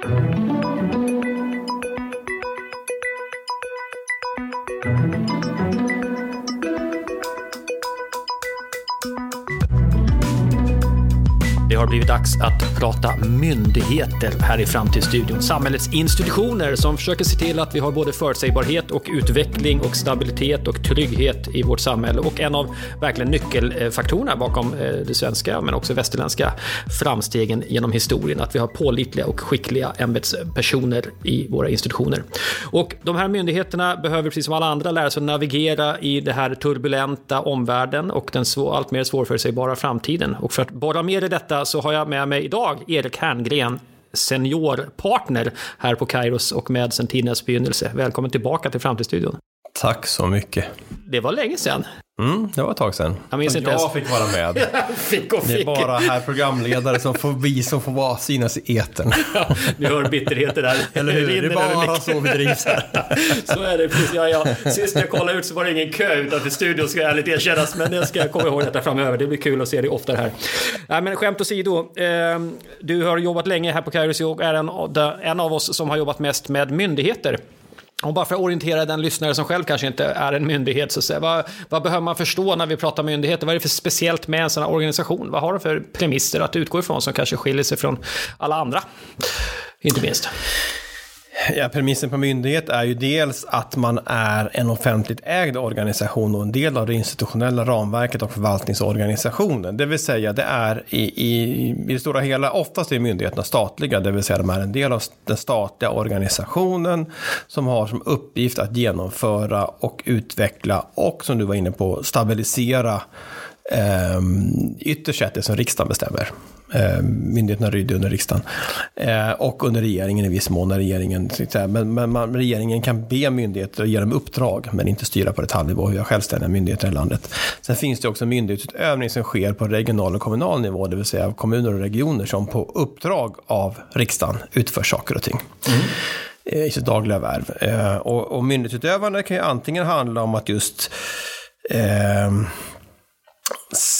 Thank you. Har blivit dags att prata myndigheter här i Framtidsstudion. Samhällets institutioner som försöker se till att vi har både förutsägbarhet och utveckling och stabilitet och trygghet i vårt samhälle. Och en av verkligen nyckelfaktorerna bakom eh, det svenska men också västerländska framstegen genom historien. Att vi har pålitliga och skickliga ämbetspersoner i våra institutioner. Och de här myndigheterna behöver precis som alla andra lära sig att navigera i det här turbulenta omvärlden och den svår, allt mer svårförutsägbara framtiden. Och för att borra mer i detta så har jag med mig idag Erik Herngren, seniorpartner här på Kairos och med sen tidens begynnelse. Välkommen tillbaka till Framtidsstudion. Tack så mycket. Det var länge sedan. Mm, det var ett tag sedan. Jag minns inte jag ens. fick vara med. fick och fick. Det är bara här programledare som får vi som får vara synas i etern. Ja, ni hör bitterheten där. Eller hur? Det är bara så vi drivs här. Så är det. Precis. Ja, ja. Sist jag kollade ut så var det ingen kö utanför studion ska jag ärligt erkännas. Men jag ska komma ihåg detta framöver. Det blir kul att se dig oftare här. Nej, men skämt åsido. Eh, du har jobbat länge här på Kairos och är en av oss som har jobbat mest med myndigheter. Och bara för att orientera den lyssnare som själv kanske inte är en myndighet, så att säga, vad, vad behöver man förstå när vi pratar myndigheter? Vad är det för speciellt med en sån här organisation? Vad har de för premisser att utgå ifrån som kanske skiljer sig från alla andra? Inte minst. Ja, premissen på myndighet är ju dels att man är en offentligt ägd organisation och en del av det institutionella ramverket och förvaltningsorganisationen. Det vill säga det är i, i, i det stora hela, oftast är myndigheterna statliga, det vill säga de är en del av den statliga organisationen som har som uppgift att genomföra och utveckla och som du var inne på stabilisera eh, ytterst sett det som riksdagen bestämmer. Eh, myndigheterna lyder under riksdagen. Eh, och under regeringen i viss mån. När regeringen, men, men man, regeringen kan be myndigheter att ge dem uppdrag, men inte styra på detaljnivå. Vi har självständiga myndigheter i landet. Sen finns det också myndighetsutövning som sker på regional och kommunal nivå, det vill säga av kommuner och regioner som på uppdrag av riksdagen utför saker och ting eh, i sitt dagliga värv. Eh, och, och myndighetsutövande kan ju antingen handla om att just eh,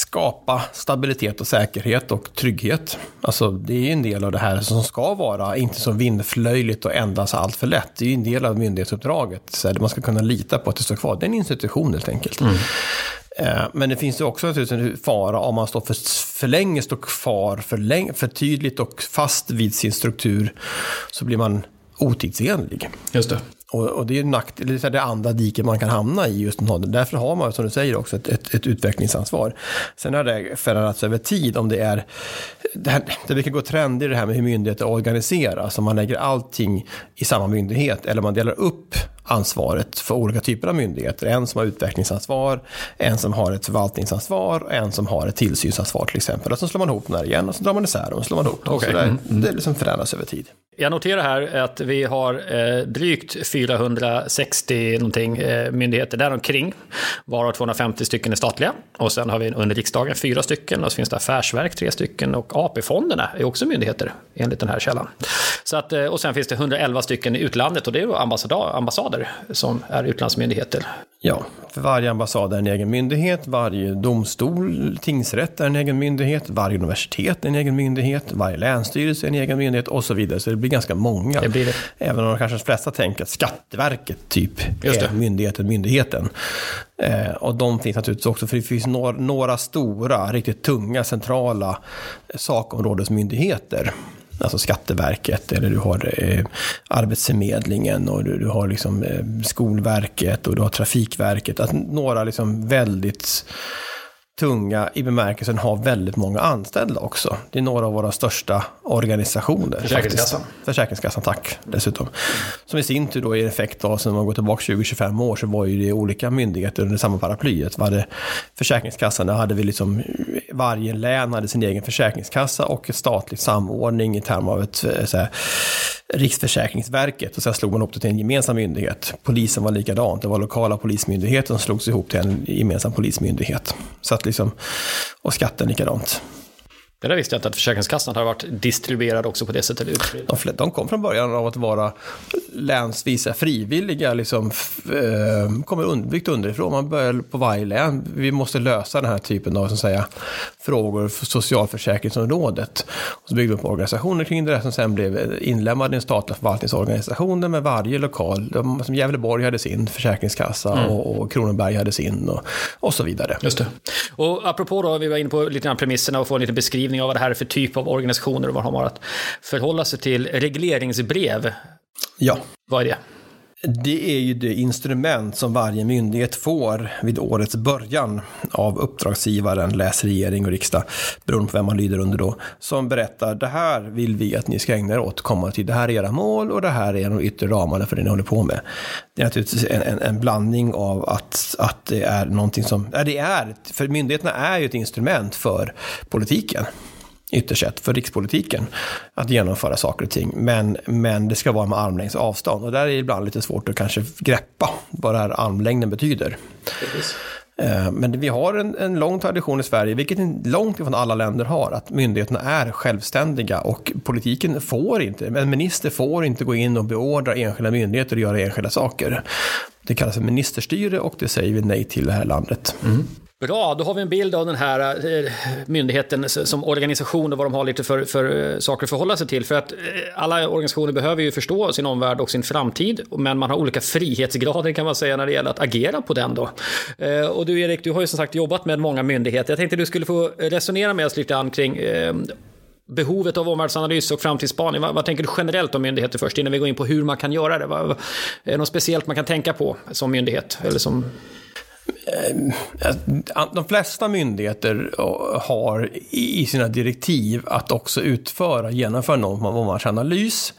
skapa stabilitet och säkerhet och trygghet. Alltså det är ju en del av det här som ska vara, inte så vindflöjligt och endast allt för lätt. Det är ju en del av myndighetsuppdraget. Så man ska kunna lita på att det står kvar. Det är en institution helt enkelt. Eh, Men det finns ju också naturligtvis en fara om man står för, för länge står kvar för, länge, för tydligt och fast vid sin struktur så blir man otidsenlig. Just det. Och, och det är nakt, det, är det andra diket man kan hamna i just nu. Därför har man, som du säger, också ett, ett, ett utvecklingsansvar. Sen har det förändrats över tid om det är... Det, här, det brukar gå trender i det här med hur myndigheter organiseras. Om man lägger allting i samma myndighet eller man delar upp ansvaret för olika typer av myndigheter. En som har utvecklingsansvar, en som har ett förvaltningsansvar och en som har ett tillsynsansvar till exempel. Och så slår man ihop den här igen och så drar man isär dem och slår man ihop dem. Okej. Så det, det liksom förändras över tid. Jag noterar här att vi har eh, drygt 460 någonting, eh, myndigheter däromkring, varav 250 stycken är statliga. Och sen har vi under riksdagen fyra stycken, och så finns det affärsverk tre stycken, och AP-fonderna är också myndigheter enligt den här källan. Så att, eh, och sen finns det 111 stycken i utlandet, och det är ambassader som är utlandsmyndigheter. Ja, för varje ambassad är en egen myndighet, varje domstol, tingsrätt är en egen myndighet, varje universitet är en egen myndighet, varje länsstyrelse är en egen myndighet och så vidare. Så det blir ganska många. Det blir det. Även om kanske de flesta tänker att Skatteverket typ Just det. är myndigheten, myndigheten. Eh, och de finns naturligtvis också, för det finns några, några stora, riktigt tunga, centrala sakområdesmyndigheter. Alltså Skatteverket, eller du har eh, Arbetsförmedlingen och du, du har liksom, eh, Skolverket och du har Trafikverket. Att några liksom väldigt tunga i bemärkelsen har väldigt många anställda också. Det är några av våra största organisationer. Försäkringskassan. faktiskt. Försäkringskassan, tack. Dessutom. Som i sin tur då är en effekt av, sen man går tillbaka 20-25 år, så var ju det olika myndigheter under samma paraplyet. Var det Försäkringskassan, där hade vi liksom, varje län hade sin egen försäkringskassa och ett statligt samordning i termer av ett eh, så här, Riksförsäkringsverket och sen slog man ihop det till en gemensam myndighet. Polisen var likadant, det var lokala polismyndigheter som slogs ihop till en gemensam polismyndighet. Så att liksom, och skatten likadant. Det där visste jag inte att Försäkringskassan har varit distribuerad också på det sättet. De, de kom från början av att vara länsvisa frivilliga, liksom, eh, kommer undvikt underifrån. Man börjar på varje län. Vi måste lösa den här typen av att säga, frågor för socialförsäkringsområdet. Och så byggde vi upp organisationer kring det som sen blev inlemmade i den statliga förvaltningsorganisationen med varje lokal. De, som Gävleborg hade sin försäkringskassa mm. och, och Kronoberg hade sin och, och så vidare. Just det. Och apropå då, vi var inne på lite grann premisserna och få en liten beskrivning av vad det här är för typ av organisationer och vad de har att förhålla sig till. Regleringsbrev Ja. Vad är det? Det är ju det instrument som varje myndighet får vid årets början av uppdragsgivaren, läs regering och riksdag, beroende på vem man lyder under då, som berättar det här vill vi att ni ska ägna er åt komma till. Det här är era mål och det här är de yttre ramarna för det ni håller på med. Det är naturligtvis en, en, en blandning av att, att det är någonting som, ja, det är, för myndigheterna är ju ett instrument för politiken ytterst sett för rikspolitiken att genomföra saker och ting. Men, men det ska vara med armlängds avstånd och där är det ibland lite svårt att kanske greppa vad det här armlängden betyder. Precis. Eh, men vi har en, en, lång tradition i Sverige, vilket långt ifrån alla länder har, att myndigheterna är självständiga och politiken får inte, en minister får inte gå in och beordra enskilda myndigheter att göra enskilda saker. Det kallas för ministerstyre och det säger vi nej till i det här landet. Mm. Bra, då har vi en bild av den här eh, myndigheten som organisation och vad de har lite för, för eh, saker att förhålla sig till. För att eh, alla organisationer behöver ju förstå sin omvärld och sin framtid, men man har olika frihetsgrader kan man säga när det gäller att agera på den då. Eh, och du Erik, du har ju som sagt jobbat med många myndigheter. Jag tänkte du skulle få resonera med oss lite grann kring eh, behovet av omvärldsanalys och framtidsspaning. Vad, vad, tänker du generellt om myndigheter först innan vi går in på hur man kan göra det? Vad, är det något speciellt man kan tänka på som myndighet? Eller som Eh, de flesta myndigheter eh, har i sina direktiv att också utföra, genomföra någon form av omvärldsanalys.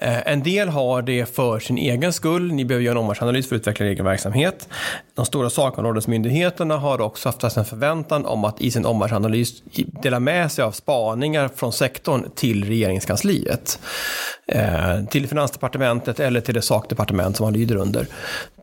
Eh, en del har det för sin egen skull. Ni behöver göra en omvärldsanalys för att utveckla er egen verksamhet. De stora sakområdesmyndigheterna har också haft en förväntan om att i sin omvärldsanalys dela med sig av spaningar från sektorn till regeringskansliet. Till Finansdepartementet eller till det sakdepartement som man lyder under.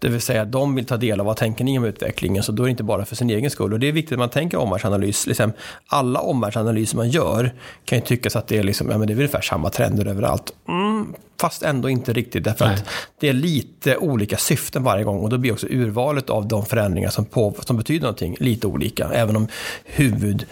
Det vill säga, de vill ta del av vad tänker ni om utvecklingen, så då är det inte bara för sin egen skull. Och det är viktigt att man tänker omvärldsanalys. Liksom, alla omvärldsanalyser man gör kan ju tyckas att det är, liksom, ja, men det är ungefär samma trender överallt. Mm, fast ändå inte riktigt, därför Nej. att det är lite olika syften varje gång och då blir också urvalet av de förändringar som, på, som betyder någonting lite olika, även om huvud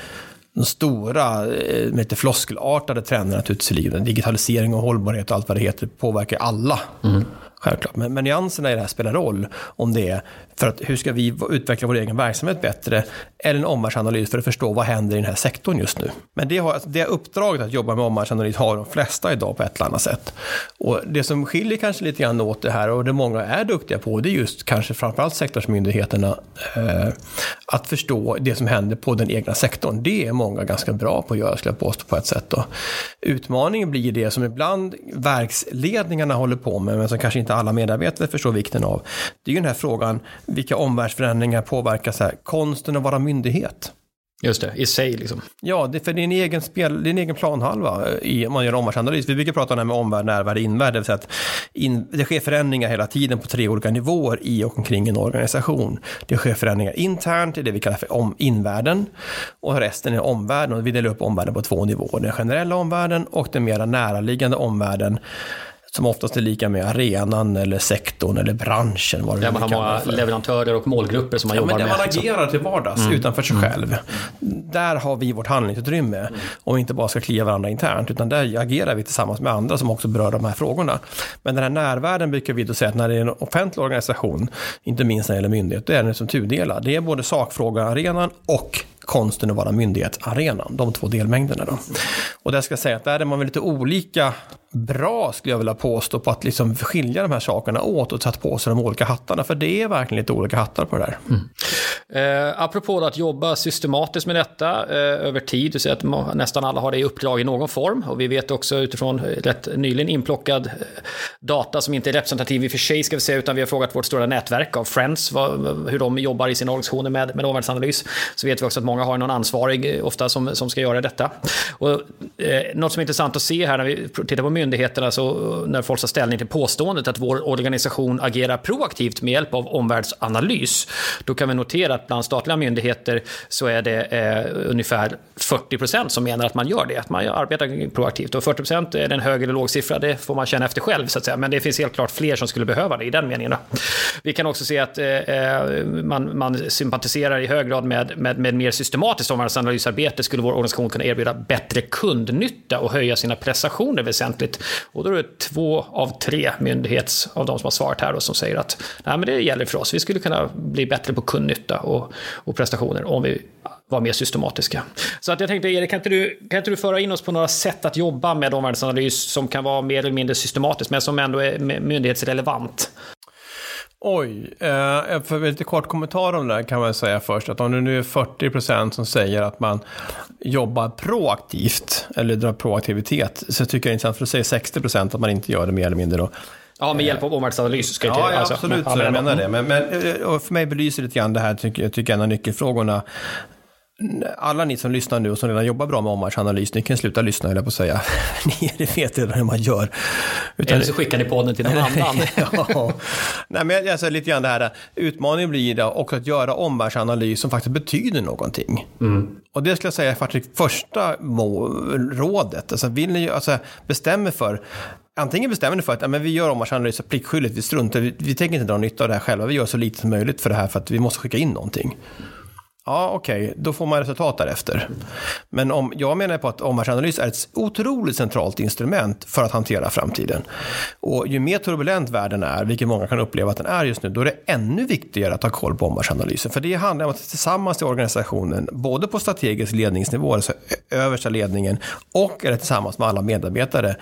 de stora, eh, lite floskelartade trenderna naturligtvis. Digitalisering och hållbarhet och allt vad det heter påverkar alla. Mm. Självklart. Men, men nyanserna i det här spelar roll. Om det är för att hur ska vi utveckla vår egen verksamhet bättre? Eller en omvärldsanalys för att förstå vad händer i den här sektorn just nu. Men det, har, alltså det uppdraget att jobba med omvärldsanalys har de flesta idag på ett eller annat sätt. Och det som skiljer kanske lite grann åt det här och det många är duktiga på det är just kanske framförallt sektorsmyndigheterna eh, att förstå det som händer på den egna sektorn. Det är många ganska bra på att göra skulle jag påstå på ett sätt. Då. Utmaningen blir det som ibland verksledningarna håller på med men som kanske inte alla medarbetare förstår vikten av. Det är ju den här frågan vilka omvärldsförändringar påverkar så här, konsten att vara myndighet. Just det, i sig liksom. Ja, det, för det är en egen, spel, det är en egen planhalva i, om man gör omvärldsanalys. Vi brukar prata om det här med omvärld, närvärde, invärld. Det vill säga att in, det sker förändringar hela tiden på tre olika nivåer i och omkring en organisation. Det sker förändringar internt, i det vi kallar för om, invärlden. Och resten är omvärlden. Och vi delar upp omvärlden på två nivåer. Den generella omvärlden och den mera näraliggande omvärlden som oftast är lika med arenan eller sektorn eller branschen. Vad där man har många leverantörer och målgrupper som man ja, jobbar med. Där man agerar till vardags mm. utanför sig mm. själv. Där har vi vårt handlingsutrymme. Mm. Om vi inte bara ska klia varandra internt, utan där agerar vi tillsammans med andra som också berör de här frågorna. Men den här närvärden brukar vi då säga att när det är en offentlig organisation, inte minst när det gäller myndighet, då är den som tudelad. Det är både sakfrågearenan och konsten att vara myndighetsarenan. De två delmängderna då. Och där ska jag säga att där är man väl lite olika bra, skulle jag vilja påstå, på att liksom skilja de här sakerna åt och tagit på sig de olika hattarna. För det är verkligen lite olika hattar på det där. Mm. Eh, apropå att jobba systematiskt med detta eh, över tid, du säger att nästan alla har det i uppdrag i någon form. Och vi vet också utifrån rätt nyligen inplockad eh, data som inte är representativ i och för sig, ska vi säga, utan vi har frågat vårt stora nätverk av Friends, vad, hur de jobbar i sina organisationer med, med omvärldsanalys. Så vet vi också att många har någon ansvarig, eh, ofta, som, som ska göra detta. Och Eh, något som är intressant att se här när vi tittar på myndigheterna, så när folk tar ställning till påståendet att vår organisation agerar proaktivt med hjälp av omvärldsanalys, då kan vi notera att bland statliga myndigheter så är det eh, ungefär 40 procent som menar att man gör det, att man arbetar proaktivt. Och 40 procent är en hög eller låg siffra, det får man känna efter själv, så att säga. Men det finns helt klart fler som skulle behöva det i den meningen. Då. Vi kan också se att eh, eh man, man sympatiserar i hög grad med, med, med mer systematiskt omvärldsanalysarbete, skulle vår organisation kunna erbjuda bättre kundnytta och höja sina prestationer väsentligt. Och då är det två av tre myndighets av de som har svarat här då, som säger att Nej, men det gäller för oss. Vi skulle kunna bli bättre på kundnytta och, och prestationer om vi var mer systematiska. Så att jag tänkte, Erik, kan inte, du, kan inte du föra in oss på några sätt att jobba med omvärldsanalys som kan vara mer eller mindre systematiskt, men som ändå är myndighetsrelevant? Oj, eh, för lite kort kommentar om det här kan man säga först att om det nu är 40% som säger att man jobbar proaktivt eller drar proaktivitet så tycker jag det är intressant för att säga 60% att man inte gör det mer eller mindre då. Ja, med hjälp av omvärldsanalys. Ska jag ja, ja, alltså, absolut, men, så jag menar det. Men, men och för mig belyser det lite grann det här, tycker jag, tycker en av nyckelfrågorna alla ni som lyssnar nu och som redan jobbar bra med omvärldsanalys, ni kan sluta lyssna, eller på att säga. ni vet redan hur man gör. Utan... Eller så skickar ni podden till någon annan. ja. Nej, men jag säger lite grann det här, utmaningen blir det också att göra omvärldsanalys som faktiskt betyder någonting. Mm. Och det skulle jag säga är faktiskt första rådet. Alltså, vill ni, alltså, bestämmer för Antingen bestämmer ni för att ja, men vi gör omvärldsanalys pliktskyldigt, vi struntar, vi, vi tänker inte dra nytta av det här själva, vi gör så lite som möjligt för det här för att vi måste skicka in någonting. Ja, okej, okay. då får man resultat därefter. Men om, jag menar på att omvärldsanalys är ett otroligt centralt instrument för att hantera framtiden. Och ju mer turbulent världen är, vilket många kan uppleva att den är just nu, då är det ännu viktigare att ha koll på omvärldsanalysen. För det handlar om att tillsammans i organisationen, både på strategisk ledningsnivå, alltså översta ledningen, och eller tillsammans med alla medarbetare,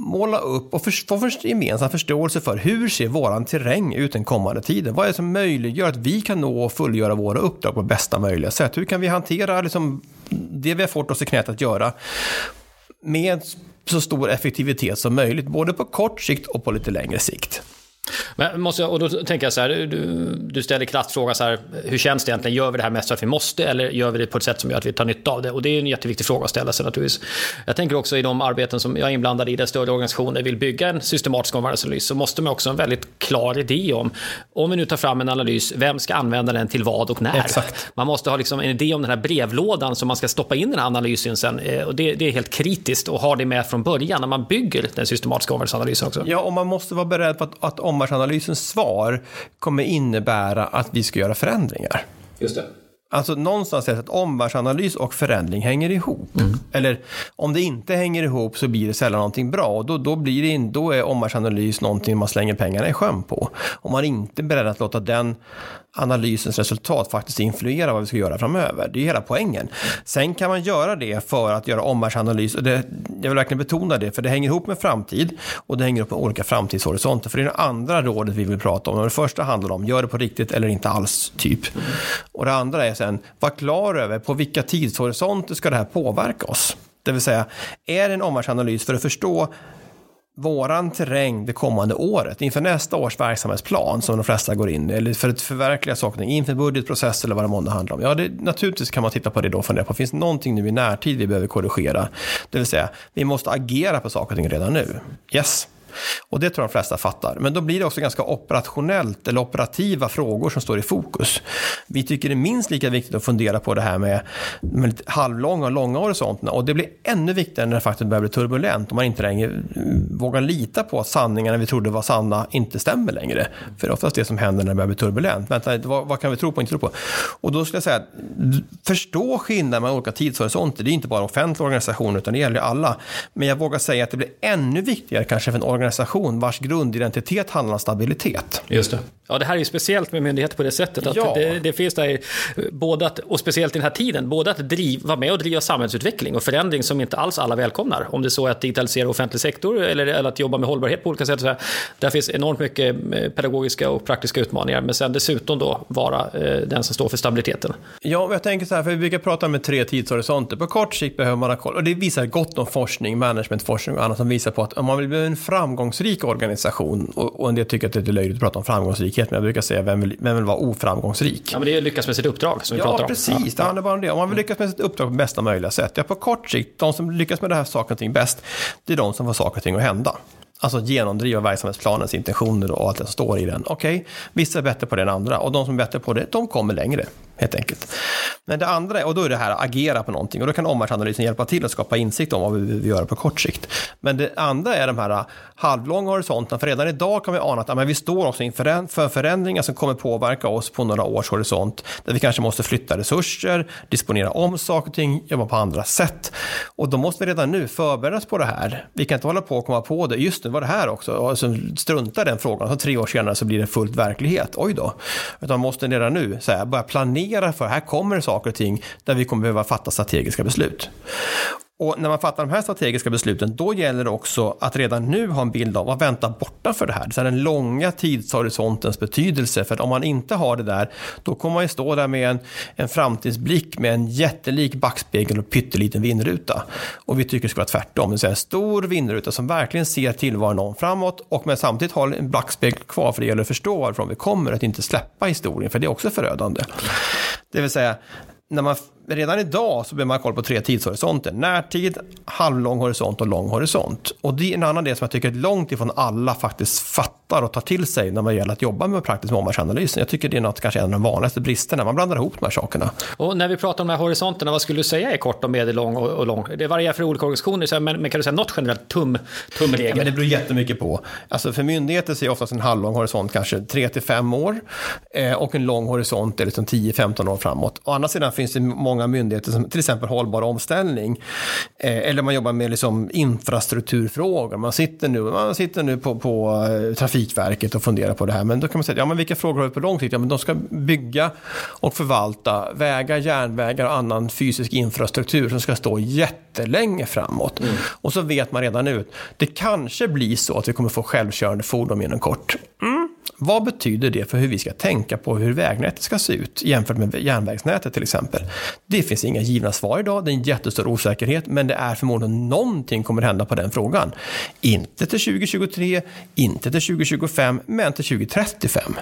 måla upp och få för, gemensam förståelse för hur ser våran terräng ut den kommande tiden? Vad är det som möjliggör att vi kan nå och fullgöra våra uppdrag på bästa möjliga sätt? Hur kan vi hantera liksom, det vi har fått oss i knät att göra med så stor effektivitet som möjligt, både på kort sikt och på lite längre sikt? Men måste jag, och då tänker jag så här, du, du ställer kraftfrågan så här, hur känns det egentligen? Gör vi det här mest för att vi måste eller gör vi det på ett sätt som gör att vi tar nytta av det? Och det är en jätteviktig fråga att ställa sig naturligtvis. Jag tänker också i de arbeten som jag är inblandad i, där större organisationer vill bygga en systematisk omvärldsanalys, så måste man också ha en väldigt klar idé om, om vi nu tar fram en analys, vem ska använda den till vad och när? Exakt. Man måste ha liksom en idé om den här brevlådan som man ska stoppa in den här analysen sen. Eh, och det, det är helt kritiskt att ha det med från början när man bygger den systematiska omvärldsanalysen också. Ja, och man måste vara beredd på att, att omvärldsanalys Omvärldsanalysens svar kommer innebära att vi ska göra förändringar. Just det. Alltså någonstans är det att omvärldsanalys och förändring hänger ihop. Mm. Eller om det inte hänger ihop så blir det sällan någonting bra. Och då, då, blir det, då är omvärldsanalys någonting man slänger pengarna i sjön på. Om man inte är beredd att låta den analysens resultat faktiskt influera vad vi ska göra framöver. Det är hela poängen. Sen kan man göra det för att göra omvärldsanalys. Och det, jag vill verkligen betona det, för det hänger ihop med framtid och det hänger ihop med olika framtidshorisonter. För det är det andra rådet vi vill prata om. det första handlar om, gör det på riktigt eller inte alls, typ. Och det andra är sen, var klar över på vilka tidshorisonter ska det här påverka oss. Det vill säga, är det en omvärldsanalys för att förstå våran terräng det kommande året inför nästa års verksamhetsplan som de flesta går in i, eller för att förverkliga saker inför budgetprocess eller vad det månde handlar om. Ja, det, naturligtvis kan man titta på det då och fundera på, finns det någonting nu i närtid vi behöver korrigera? Det vill säga, vi måste agera på saker och ting redan nu. Yes, och det tror jag de flesta fattar. Men då blir det också ganska operationellt eller operativa frågor som står i fokus. Vi tycker det är minst lika viktigt att fundera på det här med, med halvlånga och långa horisonterna. Och det blir ännu viktigare när det faktiskt börjar bli turbulent och man inte längre mm, vågar lita på att sanningarna vi trodde var sanna inte stämmer längre. För det är oftast det som händer när det börjar bli turbulent. Vänta, vad, vad kan vi tro på och inte tro på? Och då skulle jag säga, förstå skillnaden mellan olika tidshorisonter. Det är inte bara offentliga organisationer utan det gäller alla. Men jag vågar säga att det blir ännu viktigare kanske för en organisation vars grundidentitet handlar om stabilitet. Just det. Ja, det här är ju speciellt med myndigheter på det sättet. Att ja. det, det, finns där, både att, och speciellt i den här tiden, både att driva, vara med och driva samhällsutveckling och förändring som inte alls alla välkomnar. Om det är så att digitalisera offentlig sektor eller, eller att jobba med hållbarhet på olika sätt. Så här, där finns enormt mycket eh, pedagogiska och praktiska utmaningar. Men sen dessutom då vara eh, den som står för stabiliteten. Ja, jag tänker så här, för vi brukar prata med tre tidshorisonter. På kort sikt behöver man ha koll, och det visar gott om forskning, managementforskning och annat som visar på att om man vill bli en fram framgångsrik organisation, och, och en del tycker att det är löjligt att prata om framgångsrikhet, men jag brukar säga vem vill, vem vill vara oframgångsrik? Ja, men det är lyckas med sitt uppdrag som vi ja, pratar om. Precis, det handlar bara om det. Om man vill lyckas med sitt uppdrag på bästa möjliga sätt. Ja, på kort sikt, de som lyckas med det här saker och ting bäst, det är de som får saker och ting att hända. Alltså genomdriva verksamhetsplanens intentioner och allt det som står i den. Okej, okay, vissa är bättre på det än andra och de som är bättre på det, de kommer längre helt enkelt. Men det andra, och då är det här att agera på någonting och då kan omvärldsanalysen hjälpa till att skapa insikt om vad vi vill göra på kort sikt. Men det andra är de här halvlånga horisonterna, för redan idag kan vi ana att ja, men vi står också inför förändringar som kommer påverka oss på några års horisont, där vi kanske måste flytta resurser, disponera om saker och ting, jobba på andra sätt. Och då måste vi redan nu förbereda oss på det här. Vi kan inte hålla på och komma på det, just nu var det här också, och så strunta den frågan, så tre år senare så blir det fullt verklighet, oj då. Utan man måste redan nu så här, börja planera planera för. Här kommer det saker och ting där vi kommer behöva fatta strategiska beslut. Och när man fattar de här strategiska besluten, då gäller det också att redan nu ha en bild av vad väntar borta för det här. Så den långa tidshorisontens betydelse. För att om man inte har det där, då kommer man ju stå där med en, en framtidsblick med en jättelik backspegel och pytteliten vindruta. Och vi tycker det ska vara tvärtom, det vill säga en stor vindruta som verkligen ser tillvaron om framåt och men samtidigt har en backspegel kvar för det gäller att förstå varifrån vi kommer, att inte släppa historien, för det är också förödande. Det vill säga, när man redan idag så behöver man ha koll på tre tidshorisonter. Närtid, halvlång horisont och lång horisont. Och det är en annan del som jag tycker att långt ifrån alla faktiskt fattar och tar till sig när man gäller att jobba med praktisk omvärldsanalys. Jag tycker det är något, kanske en av de vanligaste bristerna. Man blandar ihop de här sakerna. Och när vi pratar om de här horisonterna, vad skulle du säga är kort och medellång och, och lång? Det varierar för olika organisationer, men, men kan du säga något generellt tum, tumregel? Ja, men det beror jättemycket på. Alltså för myndigheter så är oftast en halvlång horisont kanske 3-5 år eh, och en lång horisont är liksom 10-15 år framåt. Å andra sidan finns det många myndigheter som till exempel hållbar omställning. Eh, eller man jobbar med liksom infrastrukturfrågor. Man sitter nu, man sitter nu på, på eh, Trafikverket och funderar på det här. Men då kan man säga, ja men vilka frågor har vi på lång sikt? Ja men de ska bygga och förvalta vägar, järnvägar och annan fysisk infrastruktur som ska stå jättelänge framåt. Mm. Och så vet man redan nu, det kanske blir så att vi kommer få självkörande fordon inom kort. Mm. Vad betyder det för hur vi ska tänka på hur vägnätet ska se ut jämfört med järnvägsnätet till exempel? Det finns inga givna svar idag, det är en jättestor osäkerhet, men det är förmodligen någonting kommer hända på den frågan. Inte till 2023, inte till 2025, men till 2035.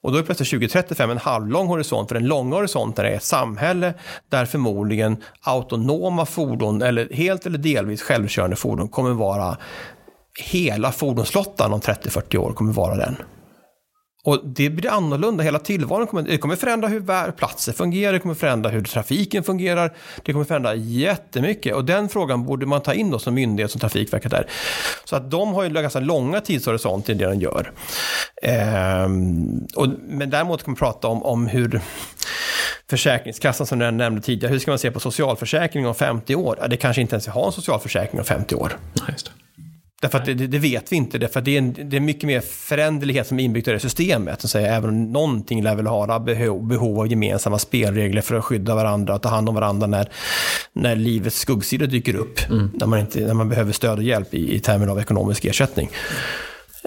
Och då är plötsligt 2035 en halvlång horisont, för den långa horisonten är ett samhälle där förmodligen autonoma fordon, eller helt eller delvis självkörande fordon, kommer vara hela fordonsflottan om 30-40 år kommer vara den. Och det blir annorlunda, hela tillvaron kommer, det kommer förändra hur platser fungerar, det kommer förändra hur trafiken fungerar, det kommer förändra jättemycket. Och den frågan borde man ta in då som myndighet, som Trafikverket är. Så att de har ju ganska långa tidshorisont i det de gör. Ehm, och, men däremot kan man prata om, om hur Försäkringskassan som jag nämnde tidigare, hur ska man se på socialförsäkring om 50 år? Ja, det kanske inte ens har en socialförsäkring om 50 år. Just det. Därför att det, det, vet vi inte, därför att det är, en, det är mycket mer föränderlighet som är inbyggt i det systemet. Så säga, även om någonting lär väl ha behov, behov av gemensamma spelregler för att skydda varandra och ta hand om varandra när, när livets skuggsidor dyker upp. Mm. När, man inte, när man behöver stöd och hjälp i, i termer av ekonomisk ersättning.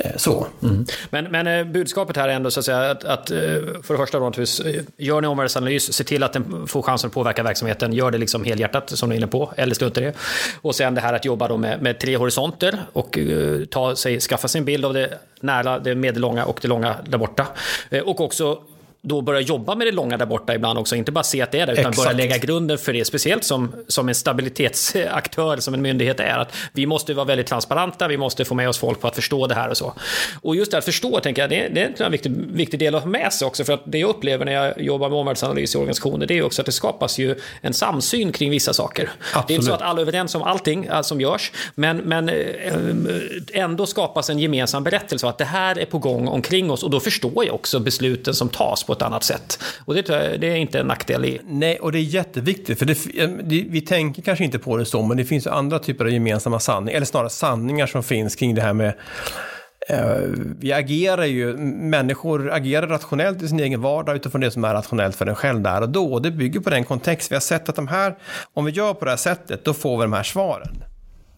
Eh, så. Mm. Men, men eh, budskapet här är ändå så att säga att, att eh, för det första då, gör ni omvärldsanalys, se till att den får chansen att påverka verksamheten, gör det liksom helhjärtat som du är inne på, eller strunta det. Och sen det här att jobba då med, med tre horisonter och ta sig, skaffa sig en bild av det nära, det medellånga och det långa där borta. Och också då börja jobba med det långa där borta ibland också. Inte bara se att det är där, utan Exakt. börja lägga grunden för det. Speciellt som, som en stabilitetsaktör, som en myndighet är. Att vi måste vara väldigt transparenta, vi måste få med oss folk på att förstå det här och så. Och just det att förstå, tänker jag, det, det är en viktig, viktig del att ha med sig också. För att det jag upplever när jag jobbar med omvärldsanalys i organisationer, det är också att det skapas ju en samsyn kring vissa saker. Absolut. Det är inte så att alla är överens om allting äh, som görs, men, men äh, ändå skapas en gemensam berättelse att det här är på gång omkring oss och då förstår jag också besluten som tas på ett annat sätt. Och det, det är inte en nackdel i. Nej, och det är jätteviktigt. För det, eh, vi tänker kanske inte på det så, men det finns andra typer av gemensamma sanningar, eller snarare sanningar som finns kring det här med eh, vi agerar ju, människor agerar rationellt i sin egen vardag utifrån det som är rationellt för den själv där och då. Och det bygger på den kontext vi har sett att de här, om vi gör på det här sättet, då får vi de här svaren.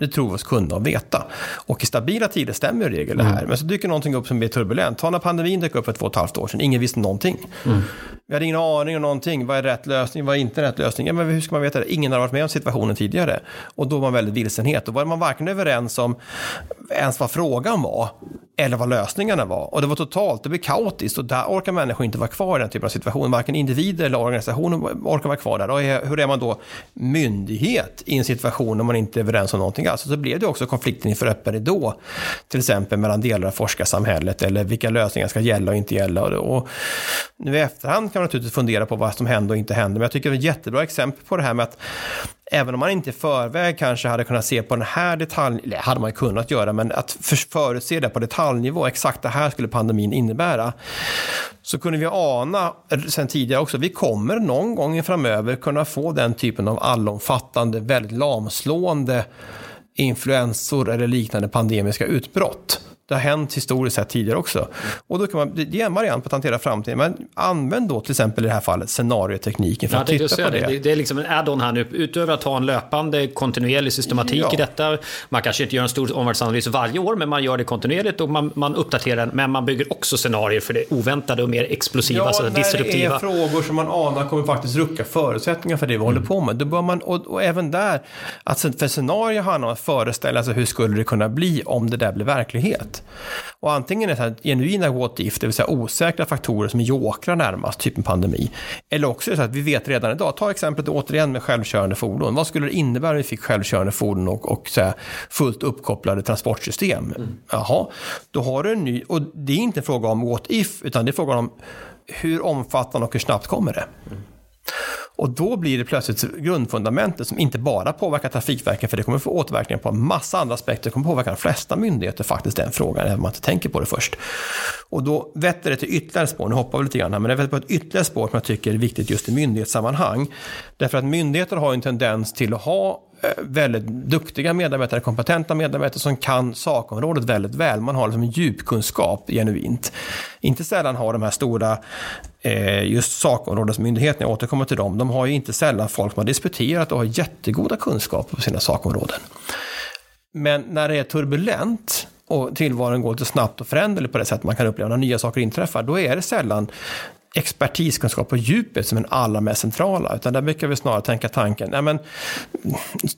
Det tror vi oss kunna och veta. Och i stabila tider stämmer i regel det här. Mm. Men så dyker någonting upp som blir turbulent. Ta när pandemin dök upp för två och ett halvt år sedan. Ingen visste någonting. Mm. Vi hade ingen aning om någonting. Vad är rätt lösning? Vad är inte rätt lösning? Ja, men hur ska man veta det? Ingen har varit med om situationen tidigare. Och då var man väldigt vilsenhet. Då var man varken överens om ens vad frågan var eller vad lösningarna var. Och det var totalt, det blev kaotiskt och där orkar människor inte vara kvar i den typen av situation. Varken individer eller organisationer orkar vara kvar där. Och hur är man då myndighet i en situation när man inte är överens om någonting alls? Så blev det också konflikten inför öppen ridå, till exempel mellan delar av forskarsamhället eller vilka lösningar ska gälla och inte gälla. Och nu i efterhand kan man naturligtvis fundera på vad som hände och inte hände, men jag tycker det är ett jättebra exempel på det här med att även om man inte i förväg kanske hade kunnat se på den här detalj, eller hade man ju kunnat göra, men att förutse det på detaljnivå, exakt det här skulle pandemin innebära, så kunde vi ana sen tidigare också, vi kommer någon gång framöver kunna få den typen av allomfattande, väldigt lamslående influensor eller liknande pandemiska utbrott. Det har hänt historiskt sett tidigare också. Och då kan man, det är en variant på att hantera framtiden. Men använd då till exempel i det här fallet scenariotekniken för att titta på det. det. Det är liksom en add-on här nu. Utöver att ha en löpande kontinuerlig systematik ja. i detta. Man kanske inte gör en stor omvärldsanalys varje år, men man gör det kontinuerligt och man, man uppdaterar den. Men man bygger också scenarier för det oväntade och mer explosiva, ja, så disruptiva. Ja, när det är frågor som man anar kommer faktiskt rucka förutsättningar för det vi mm. håller på med. Då bör man, och, och även där, att för scenarier handlar om att föreställa sig hur skulle det kunna bli om det där blir verklighet. Och antingen är det genuina what if, det vill säga osäkra faktorer som är jokrar närmast, typ en pandemi. Eller också är det så att vi vet redan idag, ta exemplet återigen med självkörande fordon. Vad skulle det innebära om vi fick självkörande fordon och, och så här, fullt uppkopplade transportsystem? Mm. Jaha, då har du en ny, och det är inte en fråga om what if, utan det är frågan om hur omfattande och hur snabbt kommer det? Mm. Och då blir det plötsligt grundfundamentet som inte bara påverkar Trafikverket, för det kommer få återverkningar på en massa andra aspekter. Det kommer påverka de flesta myndigheter faktiskt, den frågan, även om man inte tänker på det först. Och då vetter det till ytterligare spår, nu hoppar vi lite grann här, men det vetter på ett ytterligare spår som jag tycker är viktigt just i myndighetssammanhang. Därför att myndigheter har en tendens till att ha Eh, väldigt duktiga medarbetare, kompetenta medarbetare som kan sakområdet väldigt väl. Man har liksom en djupkunskap genuint. Inte sällan har de här stora eh, just sakområdesmyndigheterna, jag återkommer till dem, de har ju inte sällan folk som har disputerat och har jättegoda kunskaper på sina sakområden. Men när det är turbulent och tillvaron går lite snabbt och föränderligt på det sätt man kan uppleva när nya saker inträffar, då är det sällan expertiskunskap på djupet som är den allra mest centrala. Utan där brukar vi snarare tänka tanken, nej men,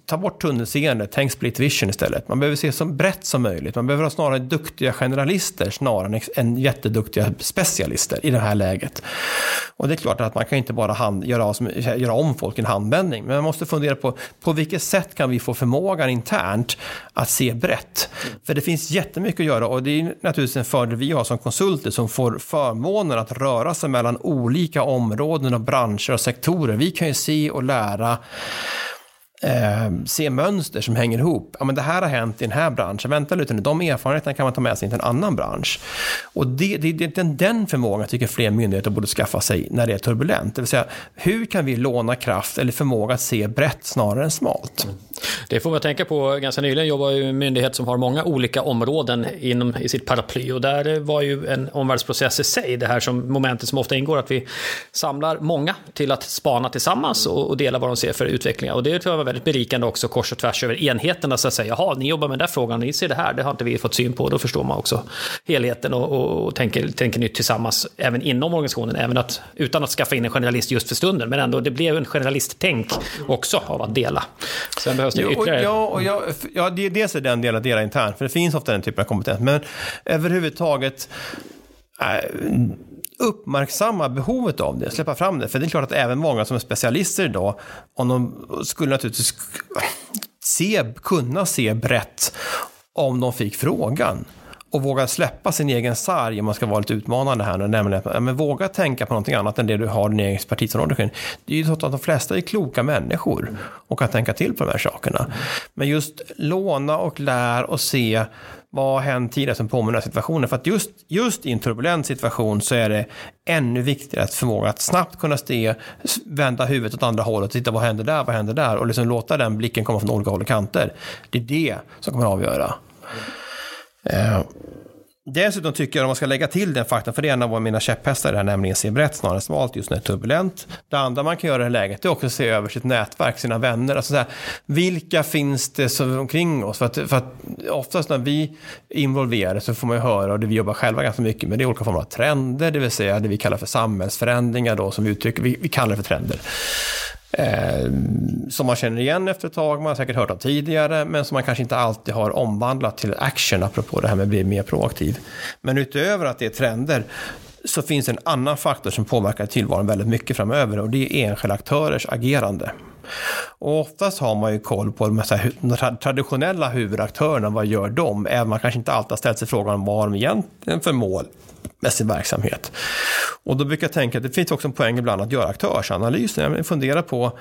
ta bort tunnelseende, tänk split vision istället. Man behöver se så brett som möjligt. Man behöver ha snarare duktiga generalister snarare än jätteduktiga specialister i det här läget. Och det är klart att man kan inte bara hand, göra, göra om folk i en handvändning, men man måste fundera på på vilket sätt kan vi få förmågan internt att se brett? För det finns jättemycket att göra och det är naturligtvis en fördel vi har som konsulter som får förmånen att röra sig mellan mellan olika områden och branscher och sektorer. Vi kan ju se och lära eh, se mönster som hänger ihop. Ja, men det här har hänt i den här branschen. Vänta lite nu, de erfarenheterna kan man ta med sig till en annan bransch. Och det, det, det, den, den förmågan jag tycker fler myndigheter borde skaffa sig när det är turbulent. Det vill säga, hur kan vi låna kraft eller förmåga att se brett snarare än smalt? Det får man tänka på. Ganska nyligen jobbade jag i en myndighet som har många olika områden inom, i sitt paraply. Och där var ju en omvärldsprocess i sig, det här som momentet som ofta ingår, att vi samlar många till att spana tillsammans och, och dela vad de ser för utvecklingar. Och det tror jag var väldigt berikande också kors och tvärs över enheterna. Så att säga, jaha, ni jobbar med den där frågan, ni ser det här, det har inte vi fått syn på. Då förstår man också helheten och, och, och tänker, tänker nytt tillsammans, även inom organisationen. Även att, utan att skaffa in en generalist just för stunden, men ändå, det blev en generalisttänk också av att dela. Sen behövs det jo, ytterligare. Ja, och jag, ja, det, dels är den delen att dela internt, för det finns ofta den typen av kompetens. Men överhuvudtaget äh, uppmärksamma behovet av det, släppa fram det. För det är klart att även många som är specialister idag, om de skulle naturligtvis se, kunna se brett om de fick frågan och våga släppa sin egen sarg om man ska vara lite utmanande här. nu Nämligen att men våga tänka på någonting annat än det du har din egen expertisområde kring. Det är ju så att de flesta är kloka människor och kan tänka till på de här sakerna. Men just låna och lär och se vad har hänt tidigare som påminner om situationen? För att just, just i en turbulent situation så är det ännu viktigare att förmåga att snabbt kunna se, vända huvudet åt andra hållet, titta vad händer där, vad händer där och liksom låta den blicken komma från olika håll och kanter. Det är det som kommer att avgöra. Eh, Dessutom tycker jag om man ska lägga till den faktorn, för det är en av mina käpphästar, det här, nämligen se brett snarare än smalt just när det är turbulent. Det andra man kan göra i det här läget är också att se över sitt nätverk, sina vänner. Alltså så här, vilka finns det som omkring oss? För att, för att oftast när vi är involverade så får man ju höra, och det vi jobbar själva ganska mycket med, det är olika former av trender, det vill säga det vi kallar för samhällsförändringar då, som vi uttrycker, vi, vi kallar det för trender. Eh, som man känner igen efter ett tag, man har säkert hört om tidigare, men som man kanske inte alltid har omvandlat till action, apropå det här med att bli mer proaktiv. Men utöver att det är trender, så finns det en annan faktor som påverkar tillvaron väldigt mycket framöver och det är enskilda aktörers agerande. Och oftast har man ju koll på de här traditionella huvudaktörerna, vad gör de? Även om man kanske inte alltid har ställt sig frågan vad har de egentligen för mål med sin verksamhet. Och då brukar jag tänka att det finns också en poäng ibland att göra aktörsanalyser. Jag funderar på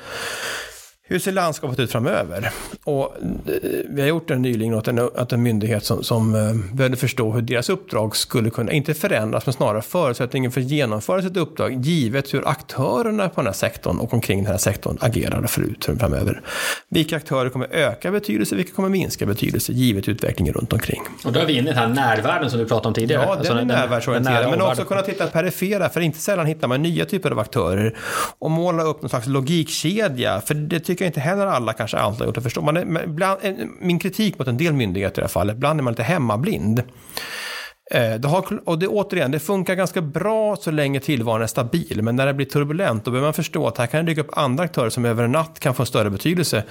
hur ser landskapet ut framöver? Och eh, vi har gjort en nyligen åt en, åt en myndighet som, som eh, behövde förstå hur deras uppdrag skulle kunna, inte förändras, men snarare förutsättningen för att genomföra sitt uppdrag, givet hur aktörerna på den här sektorn och omkring den här sektorn agerar förut framöver. Vilka aktörer kommer öka betydelse, vilka kommer minska betydelse, givet utvecklingen runt omkring. Och då är vi inne i den här närvärlden som du pratade om tidigare. Ja, den alltså är närvärldsorienterad, men också kunna titta perifera, för inte sällan hittar man nya typer av aktörer och måla upp någon slags logikkedja, för det tycker jag inte heller alla kanske alltid har gjort det förstår Man är, bland, min kritik mot en del myndigheter i det här fallet, ibland är man lite hemmablind. Eh, det har, och det, återigen, det funkar ganska bra så länge tillvaron är stabil, men när det blir turbulent då behöver man förstå att här kan det dyka upp andra aktörer som över en natt kan få en större betydelse.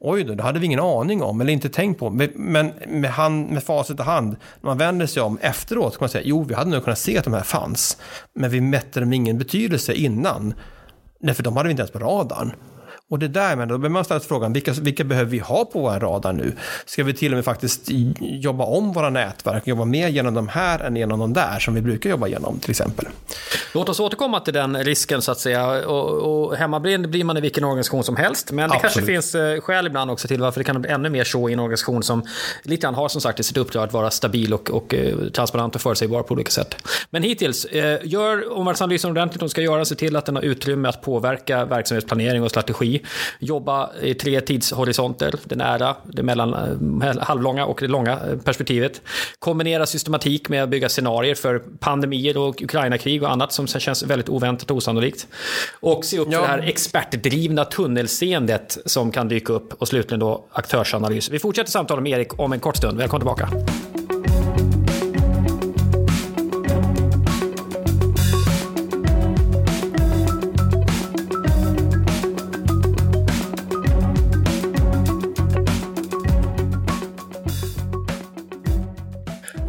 Oj då, det hade vi ingen aning om eller inte tänkt på. Men med, hand, med facit i hand, när man vänder sig om efteråt kan man säga, jo vi hade nog kunnat se att de här fanns, men vi mätte dem ingen betydelse innan. Nej, för de hade vi inte ens på radarn. Och det där, men då behöver man ställa sig frågan, vilka, vilka behöver vi ha på vår radar nu? Ska vi till och med faktiskt jobba om våra nätverk, jobba mer genom de här än genom de där som vi brukar jobba genom till exempel? Låt oss återkomma till den risken så att säga. Och, och hemmablind blir man i vilken organisation som helst. Men det Absolut. kanske finns eh, skäl ibland också till varför det kan bli ännu mer så i en organisation som lite grann har som sagt i sitt uppdrag att vara stabil och, och eh, transparent och förutsägbar på olika sätt. Men hittills, eh, gör omvärldsanalysen ordentligt. De ska göra, se till att den har utrymme att påverka verksamhetsplanering och strategi jobba i tre tidshorisonter, det nära, det mellan eh, halvlånga och det långa eh, perspektivet. Kombinera systematik med att bygga scenarier för pandemier och Ukraina-krig och annat som känns väldigt oväntat och osannolikt. Och se upp ja. för det här expertdrivna tunnelseendet som kan dyka upp och slutligen då aktörsanalys. Vi fortsätter samtala med Erik om en kort stund. Välkommen tillbaka.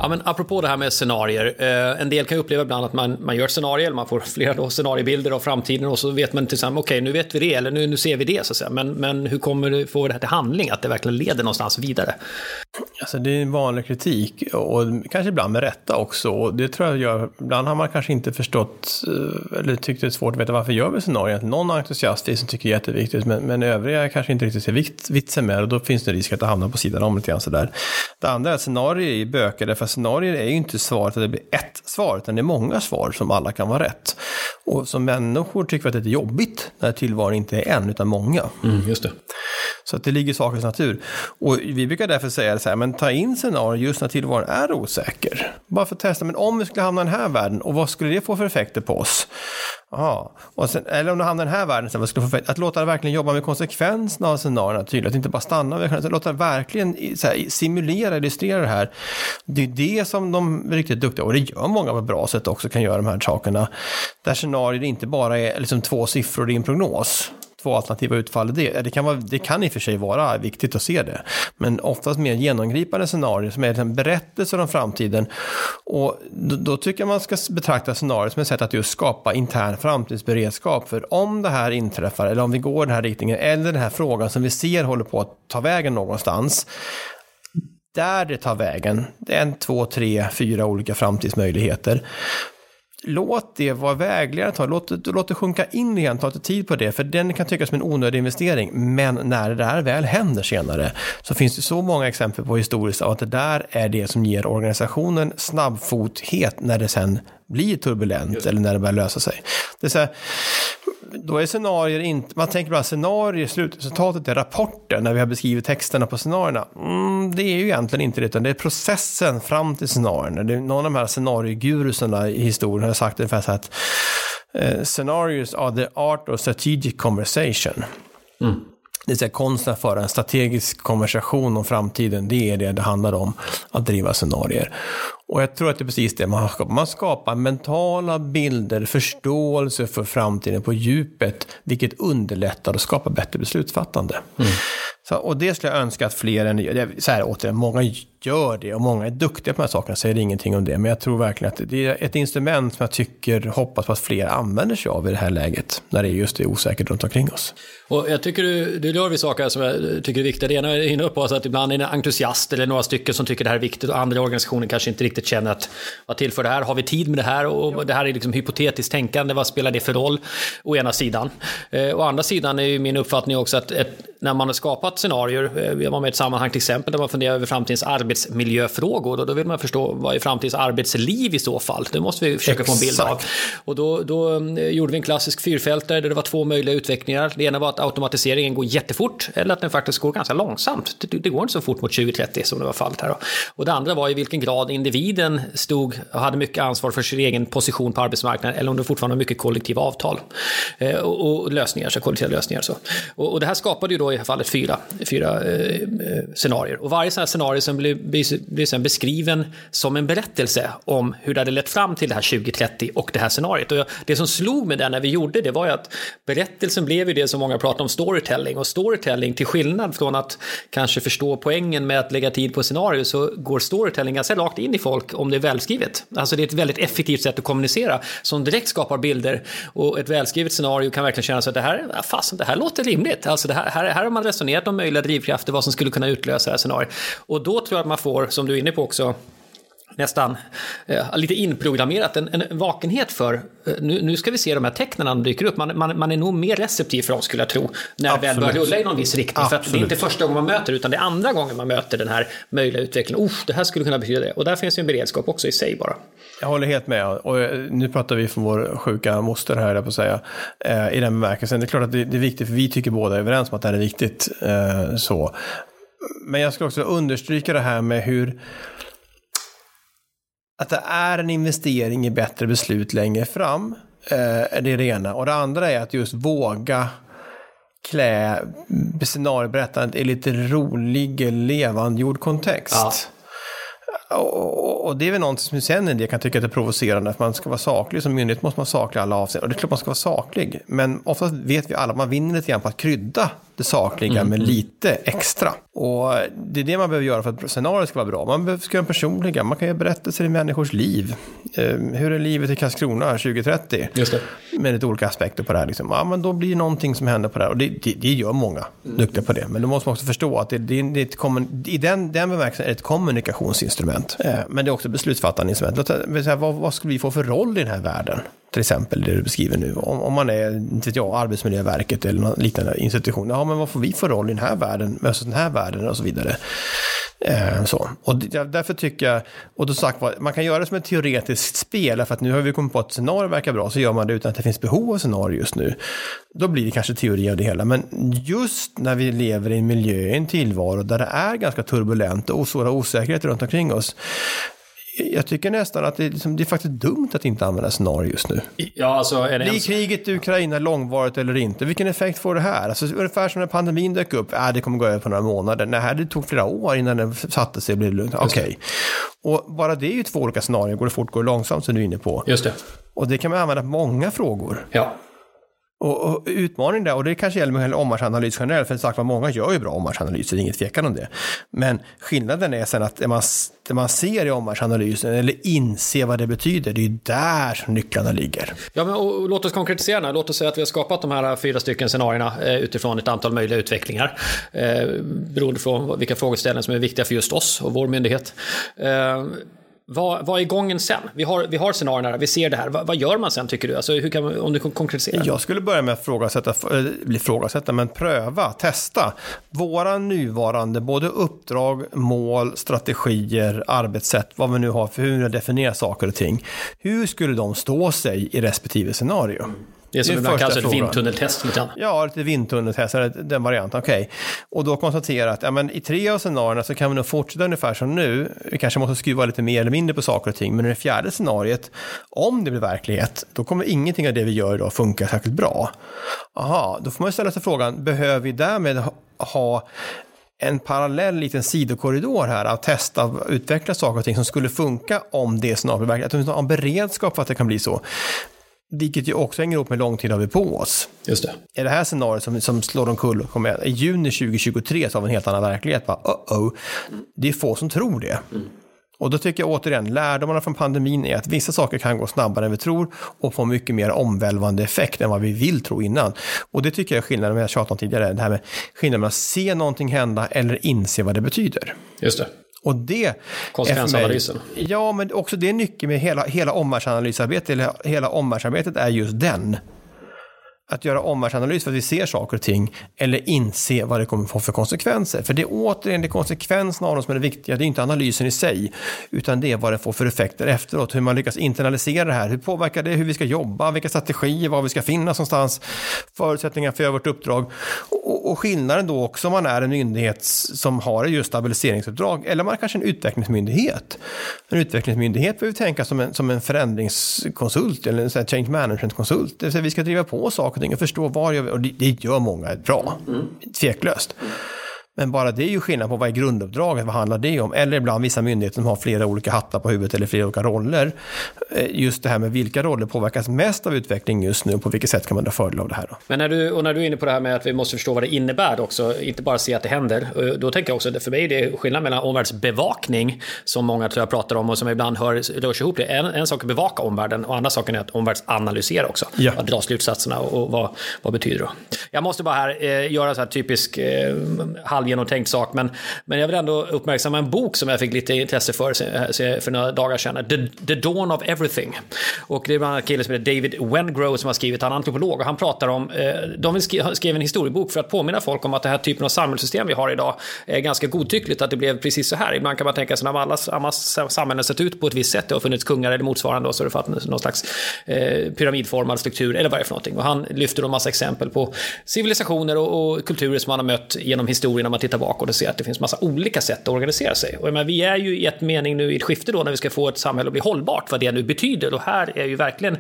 Ja, men apropå det här med scenarier. Eh, en del kan uppleva ibland att man, man gör scenarier, man får flera då scenariebilder av framtiden och så vet man till exempel, okej okay, nu vet vi det, eller nu, nu ser vi det så att säga. Men, men hur kommer det få det här till handling, att det verkligen leder någonstans vidare? Alltså det är en vanlig kritik och kanske ibland med rätta också. Och det tror jag gör, ibland har man kanske inte förstått eh, eller tyckt det är svårt att veta varför gör vi scenarier. Någon entusiastisk som tycker det är jätteviktigt men, men övriga kanske inte riktigt ser vitsen med det och då finns det risk att det hamnar på sidan om lite grann sådär. Det andra är att scenarier är bökade för scenarier är ju inte svaret att det blir ett svar, utan det är många svar som alla kan vara rätt. Och som människor tycker vi att det är jobbigt när tillvaron inte är en, utan många. Mm, just det. Så att det ligger i sakens natur. Och vi brukar därför säga så här, men ta in scenarier just när tillvaron är osäker. Bara för att testa, men om vi skulle hamna i den här världen, och vad skulle det få för effekter på oss? Ja, Och sen, eller om du hamnar i den här världen, sen, vad skulle få att låta det verkligen jobba med konsekvenserna av scenarierna tydligt, att inte bara stanna vid att låta det verkligen här, simulera, illustrera det här. Det är det som de är riktigt duktiga, och det gör många på ett bra sätt också, kan göra de här sakerna. Där scenarier inte bara är liksom två siffror i en prognos, två alternativa utfall det. Det kan, vara, det kan i och för sig vara viktigt att se det. Men oftast mer genomgripande scenarier som är liksom en berättelse om framtiden. Och då, då, tycker jag man ska betrakta scenarier som ett sätt att just skapa intern framtidsberedskap. För om det här inträffar, eller om vi går i den här riktningen, eller den här frågan som vi ser håller på att ta vägen någonstans, där det tar vägen, det är en, två, tre, fyra olika framtidsmöjligheter låt det vara vägledande. Låt, låt det sjunka in igen, ta lite tid på det. För den kan tyckas som en onödig investering. Men när det där väl händer senare så finns det så många exempel på historiskt av att det där är det som ger organisationen snabbfothet när det sen blir turbulent eller när det börjar lösa sig. Det är så här, då är scenarier inte, man tänker bara scenarier, slutresultatet är rapporten när vi har beskrivit texterna på scenarierna. Mm, det är ju egentligen inte det, utan det är processen fram till scenarierna. Det är någon av de här scenariegurusarna i historien har sagt ungefär så här att uh, scenarios are the art of strategic conversation. Mm. Det vill säga konsten att föra en strategisk konversation om framtiden, det är det det handlar om, att driva scenarier. Och jag tror att det är precis det man skapar. Man skapar mentala bilder, förståelse för framtiden på djupet, vilket underlättar och skapar bättre beslutsfattande. Mm. Så, och det skulle jag önska att fler än. Så här, återigen, många gör det och många är duktiga på de här sakerna, säger ingenting om det. Men jag tror verkligen att det är ett instrument som jag tycker, hoppas på att fler använder sig av i det här läget, när det är just är osäkert runt omkring oss. Och jag tycker du, du gör vi saker som jag tycker är viktiga. Det ena är inne på att ibland är det entusiast eller några stycken som tycker det här är viktigt och andra organisationer kanske inte riktigt känner att vad tillför det här? Har vi tid med det här? Och det här är liksom hypotetiskt tänkande. Vad spelar det för roll? Å ena sidan. Eh, å andra sidan är ju min uppfattning också att ett, när man har skapat scenarier, eh, jag var med i ett sammanhang till exempel där man funderar över framtidens arbetsmiljöfrågor och då vill man förstå vad är framtidens arbetsliv i så fall? Det måste vi försöka Exakt. få en bild av. Och då, då eh, gjorde vi en klassisk fyrfältare där det var två möjliga utvecklingar. Det ena var att automatiseringen går jättefort eller att den faktiskt går ganska långsamt. Det, det går inte så fort mot 2030 som det var fallet här. Då. Och det andra var i vilken grad individen stod och hade mycket ansvar för sin egen position på arbetsmarknaden eller om det fortfarande var mycket kollektiva avtal eh, och, och, lösningar, så kollektiva lösningar. Så. Och, och, det här skapade ju då i det här fallet fyra, fyra eh, eh, scenarier. Och varje sån här scenario som blir, blir, blir sen beskriven som en berättelse om hur det hade lett fram till det här 2030 och det här scenariot. Och det som slog mig där när vi gjorde det var ju att berättelsen blev ju det som många pratar om storytelling. Och storytelling, till skillnad från att kanske förstå poängen med att lägga tid på scenario, så går storytelling ganska rakt in i folk om det är välskrivet. Alltså det är ett väldigt effektivt sätt att kommunicera som direkt skapar bilder. Och ett välskrivet scenario kan verkligen kännas att det här, ah, fasen, det här låter rimligt. Alltså det här, här, här har man resonerat om möjliga drivkrafter, vad som skulle kunna utlösa det här scenariot. Och då tror jag att man får, som du är inne på också, nästan eh, lite inprogrammerat en, en vakenhet för eh, nu, nu, ska vi se de här tecknen som dyker upp. Man, man, man, är nog mer receptiv för dem skulle jag tro. När det väl börjar rulla i någon viss riktning. Absolut. För att det är inte första gången man möter utan det är andra gången man möter den här möjliga utvecklingen. Oh, det här skulle kunna betyda det. Och där finns ju en beredskap också i sig bara. Jag håller helt med. Och eh, nu pratar vi från vår sjuka moster här, på att säga. Eh, I den bemärkelsen. Det är klart att det, det, är viktigt, för vi tycker båda är överens om att det här är viktigt. Eh, så. Men jag skulle också understryka det här med hur att det är en investering i bättre beslut längre fram. Eh, det är det ena. Och det andra är att just våga klä scenarieberättandet i lite rolig, levandegjord kontext. Ja. Och, och, det är väl någonting som sen en del kan tycka att det är provocerande, att man ska vara saklig. Som myndighet måste man vara saklig i alla avseenden. Och det är klart man ska vara saklig. Men ofta vet vi alla att man vinner lite grann på att krydda det sakliga mm. med lite extra. Och det är det man behöver göra för att scenariot ska vara bra. Man behöver skriva personliga, man kan göra berättelser i människors liv. Eh, hur är livet i Karlskrona 2030? Just det. Med lite olika aspekter på det här. Liksom. Ja, men då blir det någonting som händer på det här. Och det, det, det gör många mm. duktiga på det. Men då måste man också förstå att det, det, det är ett kommun, i den, den bemärkelsen är det ett kommunikationsinstrument. Eh, men det är också beslutsfattande instrument. Vad, vad skulle vi få för roll i den här världen? Till exempel det du beskriver nu. Om, om man är, inte vet jag, Arbetsmiljöverket eller någon liknande institution. Ja, men vad får vi för roll i den här världen, versus den här världen och så vidare. Eh, så. Och därför tycker jag, och då sagt man kan göra det som ett teoretiskt spel, för att nu har vi kommit på att scenario verkar bra, så gör man det utan att det finns behov av scenario just nu. Då blir det kanske teori av det hela, men just när vi lever i en miljö, i en tillvaro där det är ganska turbulent och stora osäkerheter runt omkring oss, jag tycker nästan att det, liksom, det, är faktiskt dumt att inte använda scenario just nu. Ja, alltså, är det Blir kriget i Ukraina långvarigt eller inte? Vilken effekt får det här? Alltså, ungefär som när pandemin dök upp. Äh, det kommer gå över på några månader. Nej, det tog flera år innan det satte sig och blev lugnt. Okej. Okay. Och bara det är ju två olika scenarier. Går det fort, går det långsamt, som du är inne på. Just det. Och det kan man använda på många frågor. Ja. Och, och utmaningen där, och det kanske gäller med omvärldsanalys generellt, för sagt många gör ju bra omvärldsanalyser, inget tvekan om det. Men skillnaden är sen att det man, det man ser i omvärldsanalysen, eller inser vad det betyder, det är ju där som nycklarna ligger. Ja, men och, och låt oss konkretisera, låt oss säga att vi har skapat de här fyra stycken scenarierna eh, utifrån ett antal möjliga utvecklingar, eh, beroende på vilka frågeställningar som är viktiga för just oss och vår myndighet. Eh, vad, vad är gången sen? Vi har, vi har scenarierna, vi ser det här. Vad, vad gör man sen tycker du? Alltså, hur kan om du kan konkretisera? Jag skulle börja med att frågasätta, eh, bli frågasätta, men pröva, testa. Våra nuvarande, både uppdrag, mål, strategier, arbetssätt, vad vi nu har för hur vi definierar saker och ting. Hur skulle de stå sig i respektive scenario? Det är som ibland kallas ett vindtunneltest. Lite. Ja, lite vindtunneltest, eller den varianten. Okej. Och då konstatera att ja, men i tre av scenarierna så kan vi nog fortsätta ungefär som nu. Vi kanske måste skruva lite mer eller mindre på saker och ting. Men i det fjärde scenariet, om det blir verklighet, då kommer ingenting av det vi gör idag funka särskilt bra. Aha, då får man ställa sig frågan, behöver vi därmed ha- ha en parallell liten sidokorridor här av testa, av utveckla saker och ting som skulle funka om det snart blir verklighet. Att vi har en beredskap för att det kan bli så. Vilket ju också hänger ihop med hur lång tid har vi på oss. Just det. Är det här scenariot som, som slår omkull kommer i juni 2023 så har vi en helt annan verklighet. Bara, uh-oh. Det är få som tror det. Och då tycker jag återigen, lärdomarna från pandemin är att vissa saker kan gå snabbare än vi tror och få mycket mer omvälvande effekt än vad vi vill tro innan. Och det tycker jag är skillnaden, med jag tjatat om tidigare, det här med skillnaden mellan att se någonting hända eller inse vad det betyder. Just det. Och det Konsekvensanalysen. mig- Ja, men också det är nyckeln med hela, hela omvärldsanalysarbetet, eller hela omvärldsarbetet är just den. Att göra omvärldsanalys för att vi ser saker och ting eller inse vad det kommer få för konsekvenser. För det är återigen det är konsekvenserna av dem som är det viktiga. Det är inte analysen i sig, utan det är vad det får för effekter efteråt. Hur man lyckas internalisera det här. Hur påverkar det hur vi ska jobba, vilka strategier, var vi ska finnas någonstans, förutsättningar för att göra vårt uppdrag. Och, och, skillnaden då också om man är en myndighet som har just stabiliseringsuppdrag eller man är kanske en utvecklingsmyndighet. En utvecklingsmyndighet behöver tänka som en, som en förändringskonsult eller en change management-konsult. Det vill säga vi ska driva på saker och ting. Och förstå var vi, och det, det gör många bra, tveklöst. Men bara det är ju skillnad på vad är grunduppdraget, vad handlar det om? Eller ibland vissa myndigheter som har flera olika hattar på huvudet eller flera olika roller. Eh, Just det här med vilka roller påverkas mest av utveckling just nu och på vilket sätt kan man dra fördel av det här då? Men när du, och när du är inne på det här med att vi måste förstå vad det innebär också, inte bara se att det händer. eh, Då tänker jag också, för mig är det skillnad mellan omvärldsbevakning, som många tror jag pratar om och som ibland hör, rör sig ihop. Det. En, en sak är bevaka omvärlden och andra saken är att omvärldsanalysera också. Ja. Att dra slutsatserna och, och vad, vad betyder det? Jag måste bara här eh, göra så här typisk eh, halvgenomtänkt sak, men, men jag vill ändå uppmärksamma en bok som jag fick lite intresse för för några dagar sedan. The, The Dawn of Everything. Och det är bland annat en kille som heter David Wengrow som har skrivit, han är antropolog och han pratar om, eh, de vill skrev en historiebok för att påminna folk om att det här typen av samhällssystem vi har idag är ganska godtyckligt, att det blev precis så här. Ibland kan man tänka sig när alla, alla samhällen sett ut på ett visst sätt, det har funnits kungar eller motsvarande och så har det funnits någon slags eh, pyramidformad struktur eller vad det är för någonting. Och han lyfter då en massa exempel på civilisationer och, och kulturer som man har mött genom historien man tittar bakåt och ser att det finns massa olika sätt att organisera sig. Och jag menar, vi är ju i ett mening nu i ett skifte då när vi ska få ett samhälle att bli hållbart, vad det nu betyder. Och här är ju verkligen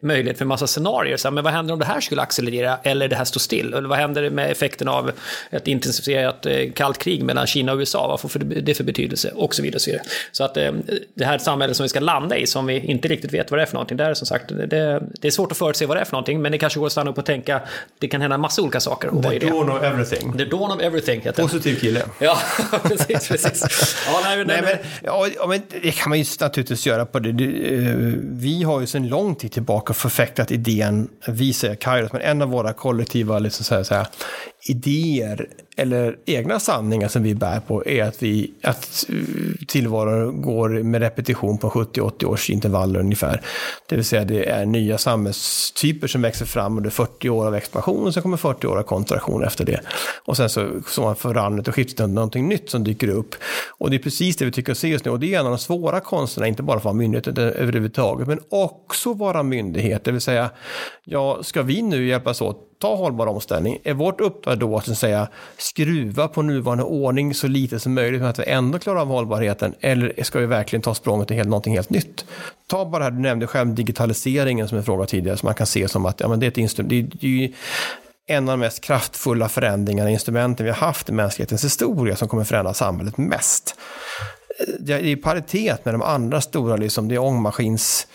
möjlighet för en massa scenarier. Så här, men vad händer om det här skulle accelerera eller det här står still? Eller vad händer med effekten av ett intensifierat eh, kallt krig mellan Kina och USA? Vad får det för betydelse? Och så vidare. och Så, vidare. så att eh, det här samhället som vi ska landa i, som vi inte riktigt vet vad det är för någonting, där är som sagt, det, det är svårt att förutse vad det är för någonting, men det kanske går att stanna upp och tänka, det kan hända massa olika saker. Och The det? dawn of everything. The Dawn of Everything den. Positiv kille. Ja, precis, precis. Ja, nej, men, Nej, den- men, ja, ja, men det kan man ju naturligtvis göra på det. det eh, vi har ju sedan lång tid tillbaka förfäktat idén, vi säger Kairos, men en av våra kollektiva liksom så här, så här, idéer eller egna sanningar som vi bär på är att, vi, att eh, tillvaron går med repetition på 70-80 års intervaller ungefär. Det vill säga det är nya samhällstyper som växer fram under 40 år av expansion och sen kommer 40 år av kontraktion efter det. Och sen så står man för randet och skiftet till någonting nytt som dyker upp. Och det är precis det vi tycker att se just nu. Och det är en av de svåra konsterna, inte bara för att vara myndighet utan överhuvudtaget, men också vara myndighet. Det vill säga, ja, ska vi nu hjälpas åt ta hållbar omställning, är vårt uppdrag då att säga skruva på nuvarande ordning så lite som möjligt för att vi ändå klarar av hållbarheten eller ska vi verkligen ta språnget till helt, någonting helt nytt? Ta bara det här, du nämnde själv digitaliseringen som en fråga tidigare som man kan se som att ja, men det är ett instrument, det är, det är en av de mest kraftfulla förändringarna, instrumenten vi har haft i mänsklighetens historia som kommer förändra samhället mest. Det är i paritet med de andra stora, liksom, det är ångmaskins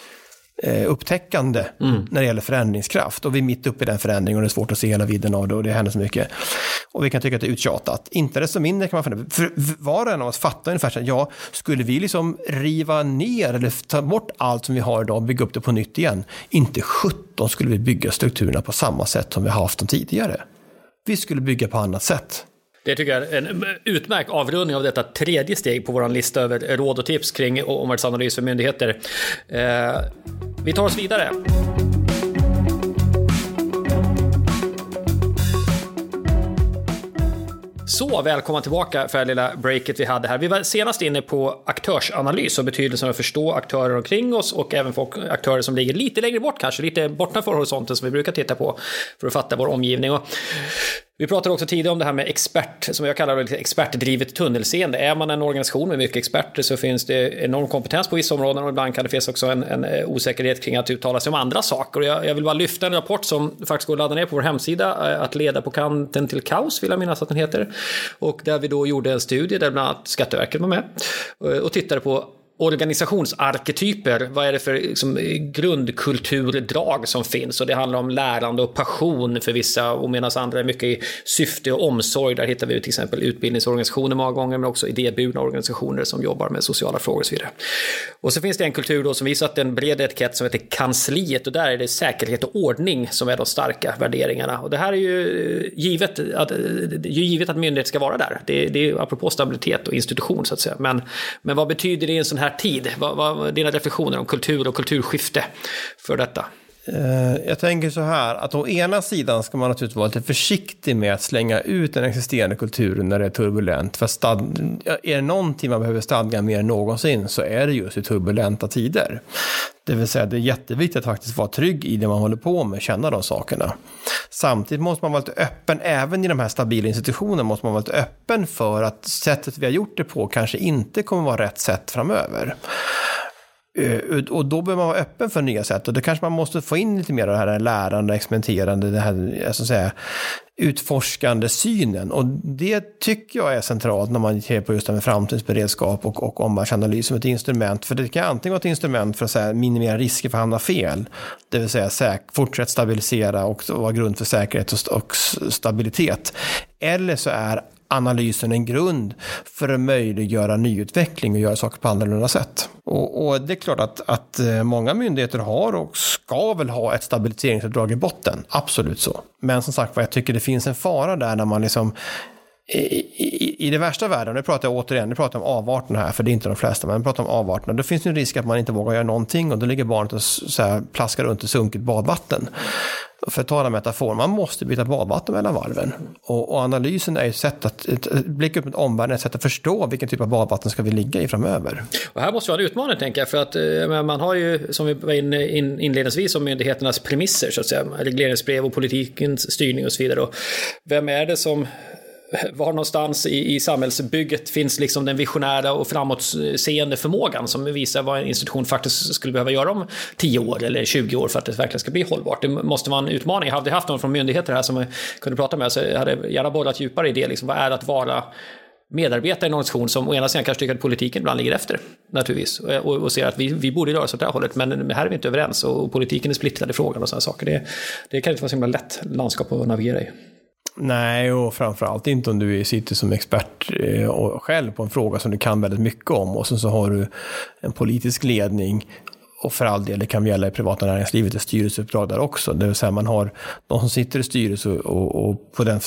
eh, upptäckande när det gäller förändringskraft. Och vi är mitt uppe i den förändringen och det är svårt att se hela vidden av det och det händer så mycket. Och vi kan tycka att det är uttjatat. Inte desto mindre kan man fundera, för var och en av oss fattar ungefär så här, ja, skulle vi liksom riva ner eller ta bort allt som vi har idag och bygga upp det på nytt igen, inte 17 skulle vi bygga strukturerna på samma sätt som vi har haft dem tidigare. Vi skulle bygga på annat sätt. Det tycker jag är en utmärkt avrundning av detta tredje steg på vår lista över råd och tips kring omvärldsanalys för myndigheter. Eh, vi tar oss vidare. Så, välkomna tillbaka för det lilla breaket vi hade här. Vi var senast inne på aktörsanalys och betydelsen av att förstå aktörer omkring oss och även folk, aktörer som ligger lite längre bort kanske, lite bortanför horisonten som vi brukar titta på för att fatta vår omgivning. Och vi pratade också tidigare om det här med expert, som jag kallar det, expertdrivet tunnelseende. Är man en organisation med mycket experter så finns det enorm kompetens på vissa områden och ibland kan det finnas också en, en eh, osäkerhet kring att uttala sig om andra saker. Och jag, jag, vill bara lyfta en rapport som faktiskt går att ladda ner på vår hemsida, eh, att leda på kanten till kaos, vill jag minnas att den heter. Och där vi då gjorde en studie där bland annat Skatteverket var med eh, och tittade på organisationsarketyper. Vad är det för liksom, grundkulturdrag som finns? Och det handlar om lärande och passion för vissa och medan andra är mycket i syfte och omsorg. Där hittar vi till exempel utbildningsorganisationer många gånger men också idéburna organisationer som jobbar med sociala frågor och så vidare. Och så finns det en kultur då som visar att en bred etikett som heter kansliet och där är det säkerhet och ordning som är de starka värderingarna. Och det här är ju eh, givet att, eh, ju givet att myndigheter ska vara där. Det, det är apropå stabilitet och institution så att säga. Men, men vad betyder det i en sån här tid? Vad, vad dina reflektioner om kultur och kulturskifte för detta? Eh, jag tänker så här, att å ena sidan ska man naturligtvis vara lite försiktig med att slänga ut den existerande kulturen när det är turbulent. För stad, är det någonting man behöver stadga mer än någonsin så är det just i turbulenta tider. Det vill säga det är jätteviktigt att faktiskt vara trygg i det man håller på med, känna de sakerna. Samtidigt måste man vara lite öppen, även i de här stabila institutionerna måste man vara lite öppen för att sättet vi har gjort det på kanske inte kommer vara rätt sätt framöver. Eh, och då behöver man vara öppen för nya sätt och då kanske man måste få in lite mer av det här lärande, experimenterande, det här jag ska säga, utforskande synen. Och det tycker jag är centralt när man ser på just det med framtidsberedskap och, och omvärldsanalys som ett instrument. För det kan antingen vara ett instrument för att här, minimera risker för att hamna fel, det vill säga säk, fortsätt stabilisera och vara grund för säkerhet och, och stabilitet. Eller så är analysen en grund för att möjliggöra nyutveckling och göra saker på annorlunda sätt. Och, och, det är klart att, att eh, många myndigheter har och ska väl ha ett stabiliseringsuppdrag i botten, absolut så. Men som sagt jag tycker det finns en fara där när man liksom i, i, i det värsta världen, nu pratar jag återigen, nu pratar jag om avarterna här, för det är inte de flesta, men pratar om avarterna, då finns det en risk att man inte vågar göra någonting och då ligger barnet och så här, plaskar runt i sunkigt badvatten för att tala metafor, man måste byta badvatten mellan varven. Och, och analysen är ett sätt att blicka upp mot omvärlden, ett sätt att förstå vilken typ av badvatten ska vi ligga i framöver. Och här måste vara en utmaning tänker jag, för att eh, man har ju, som vi var inne in, inledningsvis, om myndigheternas premisser, så att säga, regleringsbrev och politikens styrning och så vidare. Och vem är det som var någonstans i, i samhällsbygget finns liksom den visionära och framåtseende förmågan som visar vad en institution faktiskt skulle behöva göra om 10 år eller 20 år för att det verkligen ska bli hållbart. Det måste vara en utmaning. Jag hade haft någon från myndigheter här som jag kunde prata med, så jag hade gärna borrat djupare i det. Liksom, vad är det att vara medarbetare i en organisation som å ena sidan kanske tycker att politiken ibland ligger efter, naturligtvis, och, och ser att vi, vi borde röra oss åt det här hållet, men här är vi inte överens och politiken är splittrad i frågan och sådana saker. Det, det kan inte vara så himla lätt landskap att navigera i. Nej, och framförallt inte om du sitter som expert eh, och själv på en fråga som du kan väldigt mycket om och sen så har du en politisk ledning och för all del, det kan gälla i privata näringslivet, ett styrelseuppdrag där också. Det vill säga man har de som sitter i styrelse och, och på den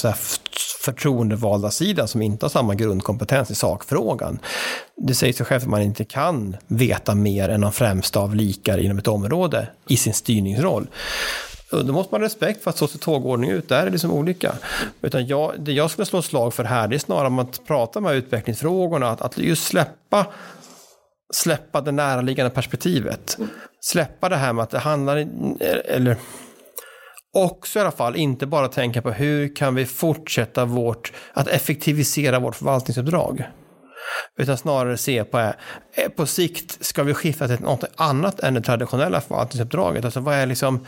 förtroendevalda sidan som inte har samma grundkompetens i sakfrågan. Det säger sig självt att man inte kan veta mer än de främsta av likar inom ett område i sin styrningsroll. Då måste man ha respekt för att så ser tågordning ut. Där är det liksom olika. Utan jag, det jag skulle slå slag för här, det är snarare om att prata med utvecklingsfrågorna. Att, att just släppa, släppa det näraliggande perspektivet. Släppa det här med att det handlar, eller också i alla fall inte bara tänka på hur kan vi fortsätta vårt, att effektivisera vårt förvaltningsuppdrag. Utan snarare se på, eh, på sikt ska vi skifta till något annat än det traditionella förvaltningsuppdraget. Alltså vad är liksom,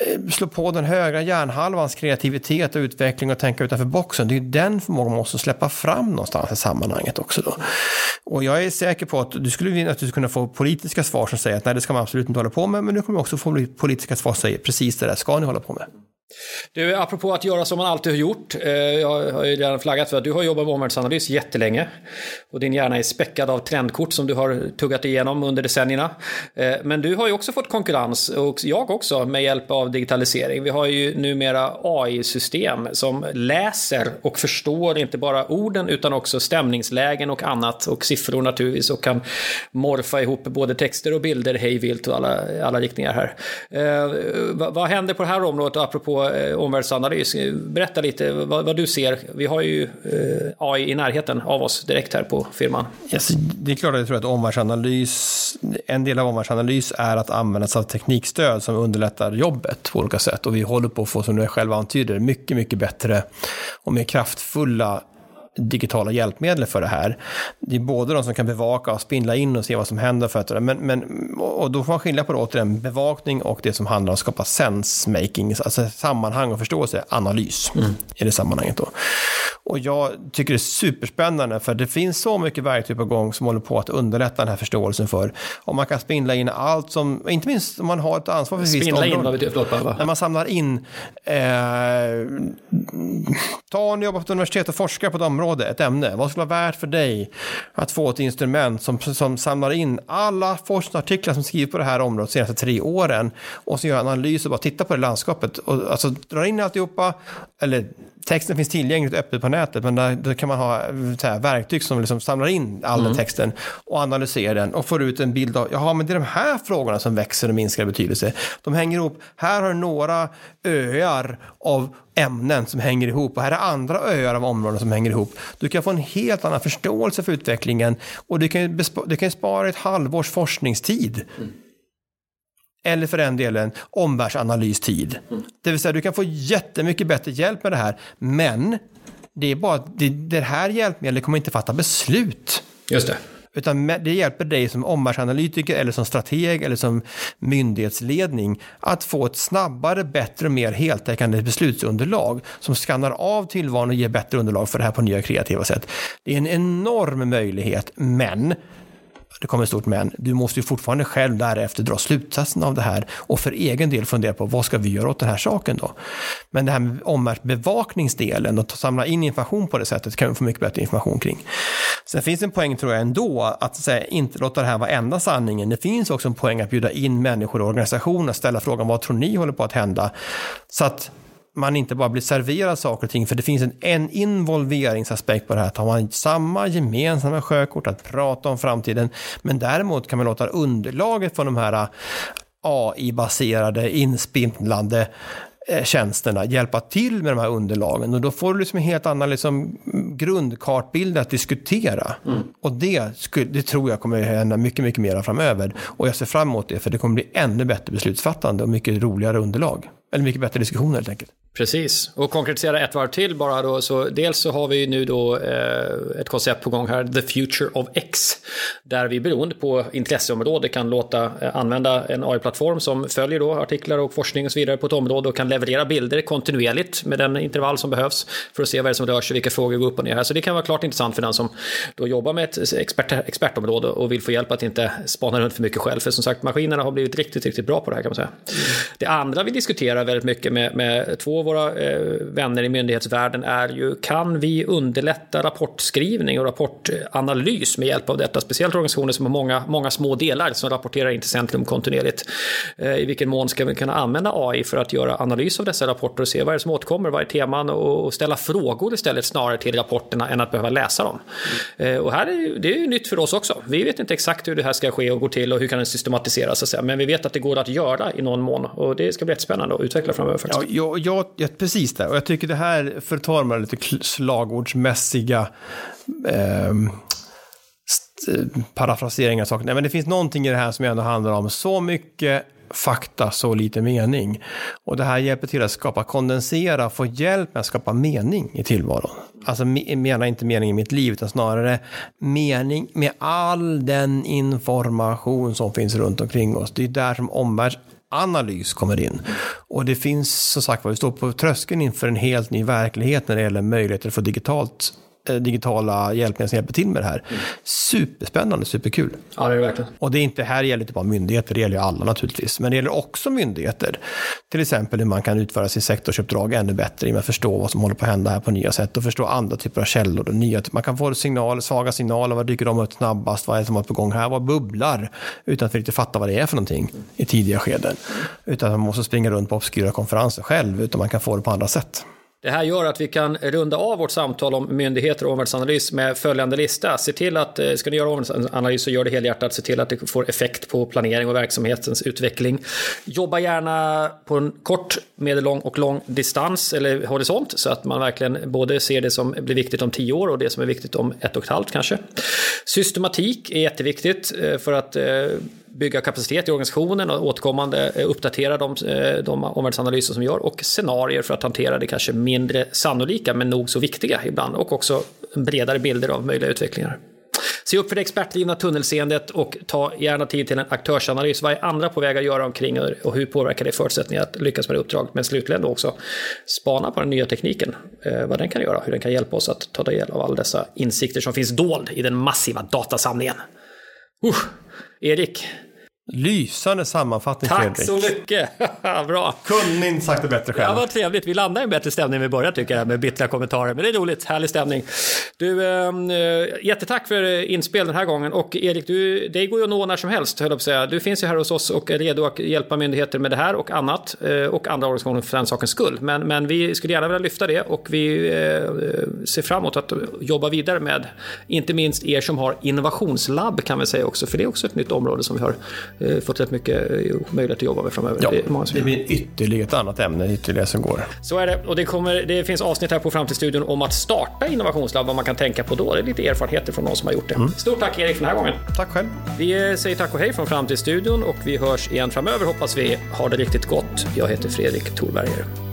Eh, slå på den högra hjärnhalvans kreativitet och utveckling och tänka utanför boxen. Det är ju den förmågan man måste släppa fram någonstans i sammanhanget också då. Och jag är säker på att du skulle naturligtvis kunna få politiska svar som säger att nej, det ska man absolut inte hålla på med, men nu kommer också få politiska svar som säger precis det där ska ni hålla på med. Du, apropå att göra som man alltid har gjort. Eh, jag har ju redan flaggat för att du har jobbat med omvärldsanalys jättelänge. Och din hjärna är späckad av trendkort som du har tuggat igenom under decennierna. Eh, men du har ju också fått konkurrens, och jag också, med hjälp av digitalisering. Vi har ju numera AI-system som läser och förstår inte bara orden utan också stämningslägen och annat. Och siffror naturligtvis och kan morfa ihop både texter och bilder hej vilt och alla, alla riktningar här. Eh, vad, vad händer på det här området apropå eh, omvärldsanalys. Berätta lite vad, vad, du ser. Vi har ju eh, AI i närheten av oss direkt här på firman. Yes, det är klart att jag tror att omvärldsanalys, en del av omvärldsanalys är att använda sig av teknikstöd som underlättar jobbet på olika sätt. Och vi håller på att få, som du själv antyder, mycket, mycket bättre och mer kraftfulla digitala hjälpmedel för det här. Det är både de som kan bevaka och spindla in och se vad som händer. För att, men, men, och då får man skilja på det, återigen bevakning och det som handlar om att skapa sense-making, alltså sammanhang och förståelse, analys mm. i det sammanhanget. Då. Och jag tycker det är superspännande för det finns så mycket verktyg på gång som håller på att underlätta den här förståelsen för. Om man kan spindla in allt som, inte minst om man har ett ansvar för visst område. förlåt, När man samlar in, eh, ta en jobbar på ett universitet och forskar på ett område, ett ämne. Vad skulle vara värt för dig att få ett instrument som, som samlar in alla forskningsartiklar som skrivs på det här området de senaste tre åren och så gör analys och bara tittar på det landskapet och alltså drar in alltihopa, eller texten finns tillgängligt öppet på nätet, men där, där kan man ha här, verktyg som liksom samlar in all mm. den texten och analyserar den och får ut en bild av, jaha, men det är de här frågorna som växer och minskar i betydelse. De hänger ihop, här har du några öar av ämnen som hänger ihop och här är andra öar av områden som hänger ihop. Du kan få en helt annan förståelse för utvecklingen och du kan, du kan spara ett halvårs forskningstid. Mm eller för den delen omvärldsanalystid. Mm. Det vill säga du kan få jättemycket bättre hjälp med det här, men det är bara det, det här hjälpmedlet kommer inte fatta beslut. Just det. Utan det hjälper dig som omvärldsanalytiker eller som strateg eller som myndighetsledning att få ett snabbare, bättre och mer heltäckande beslutsunderlag som skannar av tillvaron och ger bättre underlag för det här på nya kreativa sätt. Det är en enorm möjlighet, men det kommer ett stort men, du måste ju fortfarande själv därefter dra slutsatsen av det här och för egen del fundera på vad ska vi göra åt den här saken då? Men det här med omvärldsbevakningsdelen och samla in information på det sättet kan vi få mycket bättre information kring. Sen finns det en poäng tror jag ändå att säga, inte låta det här vara enda sanningen. Det finns också en poäng att bjuda in människor och organisationer, och ställa frågan vad tror ni håller på att hända? Så att man inte bara blir serverad saker och ting, för det finns en, en involveringsaspekt på det här. Tar man samma gemensamma sjökort att prata om framtiden, men däremot kan man låta underlaget från de här AI-baserade, inspindlande eh, tjänsterna hjälpa till med de här underlagen och då får du liksom en helt annan liksom grundkartbild att diskutera. Mm. Och det, skulle, det tror jag kommer att hända mycket, mycket mer framöver. Och jag ser fram emot det för det kommer bli ännu bättre beslutsfattande och mycket roligare underlag. Eller mycket bättre diskussioner helt enkelt. Precis, och konkretisera ett varv till bara då. Så dels så har vi nu då eh, ett koncept på gång här, The Future of X. Där vi beroende på intresseområde kan låta eh, använda en AI-plattform som följer då artiklar och forskning och så vidare på ett område och kan leverera bilder kontinuerligt med den intervall som behövs för att se vad det är som rör sig, vilka frågor går upp och ner här. Så det kan vara klart intressant för den som då jobbar med ett expert, expertområde och vill få hjälp att inte spana runt för mycket själv. För som sagt, maskinerna har blivit riktigt, riktigt bra på det här kan man säga. Mm. Det andra vi diskuterar väldigt mycket med, med två våra eh, vänner i myndighetsvärlden är ju kan vi underlätta rapportskrivning och rapportanalys med hjälp av detta? Speciellt organisationer som har många, många små delar som rapporterar in till Centrum kontinuerligt. Eh, I vilken mån ska vi kunna använda AI för att göra analys av dessa rapporter och se vad är det som återkommer, vad är teman och ställa frågor istället snarare till rapporterna än att behöva läsa dem. Mm. Och här är det är ju nytt för oss också. Vi vet inte exakt hur det här ska ske och gå till och hur kan det systematiseras, så att säga. men vi vet att det går att göra i någon mån och det ska bli jättespännande att utveckla framöver. Faktiskt. Ja, jag, jag, precis det, och jag tycker det här förtar med lite slagordsmässiga eh, parafraseringar saker. Nej, men det finns någonting i det här som ändå handlar om så mycket fakta, så lite mening. Och det här hjälper till att skapa, kondensera, få hjälp med att skapa mening i tillvaron. Alltså menar inte mening i mitt liv, utan snarare mening med all den information som finns runt omkring oss. Det är där som omvärlds analys kommer in. Och det finns som sagt vi står på tröskeln inför en helt ny verklighet när det gäller möjligheter för digitalt digitala hjälpmedel som hjälper till med det här. Mm. Superspännande, superkul. Ja, det är det verkligen. Och det är inte, här gäller inte bara myndigheter, det gäller ju alla naturligtvis. Men det gäller också myndigheter. Till exempel hur man kan utföra sitt sektorsuppdrag ännu bättre genom att förstå vad som håller på att hända här på nya sätt och förstå andra typer av källor. Och nya, man kan få signaler, svaga signaler, vad dyker de upp snabbast, vad är det som är på gång här, vad bubblar, utan att riktigt fatta vad det är för någonting i tidiga skeden. Utan att man måste springa runt på obskyra konferenser själv, utan man kan få det på andra sätt. Det här gör att vi kan runda av vårt samtal om myndigheter och omvärldsanalys med följande lista. Se till att, eh, ska ni göra omvärldsanalys så gör det helhjärtat. Se till att det får effekt på planering och verksamhetens utveckling. Jobba gärna på en kort, medellång och lång distans eller horisont så att man verkligen både ser det som blir viktigt om tio år och det som är viktigt om ett och ett halvt kanske. Systematik är jätteviktigt eh, för att eh, bygga kapacitet i organisationen och återkommande eh, uppdatera de, eh, de omvärldsanalyser som vi gör och scenarier för att hantera det kanske mindre sannolika men nog så viktiga ibland och också bredare bilder av möjliga utvecklingar. Se upp för det expertdrivna tunnelseendet och ta gärna tid till en aktörsanalys. Vad är andra på väg att göra omkring och hur påverkar det förutsättningar att lyckas med det uppdraget? Men slutligen då också spana på den nya tekniken, eh, vad den kan göra, hur den kan hjälpa oss att ta del av alla dessa insikter som finns dold i den massiva datasamlingen. Uh, Erik, Lysande sammanfattning Tack Fredrik. så mycket! Bra! Kunde inte sagt det bättre själv. Ja, vad trevligt. Vi landar i en bättre stämning än vi börjar tycker jag med bittra kommentarer. Men det är roligt, härlig stämning. Du, äh, jättetack för inspel den här gången. Och Erik, du, det går ju att nå när som helst, höll jag på att säga. Du finns ju här hos oss och är redo att hjälpa myndigheter med det här och annat. Eh, och andra organisationer för den sakens skull. Men, men vi skulle gärna vilja lyfta det och vi äh, ser fram emot att jobba vidare med, inte minst er som har innovationslabb kan vi säga också. För det är också ett nytt område som vi har Eh, fått rätt mycket eh, möjlighet att jobba med framöver. Ja, det, blir ytterligare ett annat ämne ytterligare som går. Så är det. Och det, kommer, det finns avsnitt här på Framtidsstudion om att starta innovationslabb, vad man kan tänka på då. Det är lite erfarenheter från någon som har gjort det. Mm. Stort tack Erik för den här gången. Tack själv. Vi säger tack och hej från Framtidsstudion och vi hörs igen framöver hoppas vi. Ha det riktigt gott. Jag heter Fredrik Thorberger.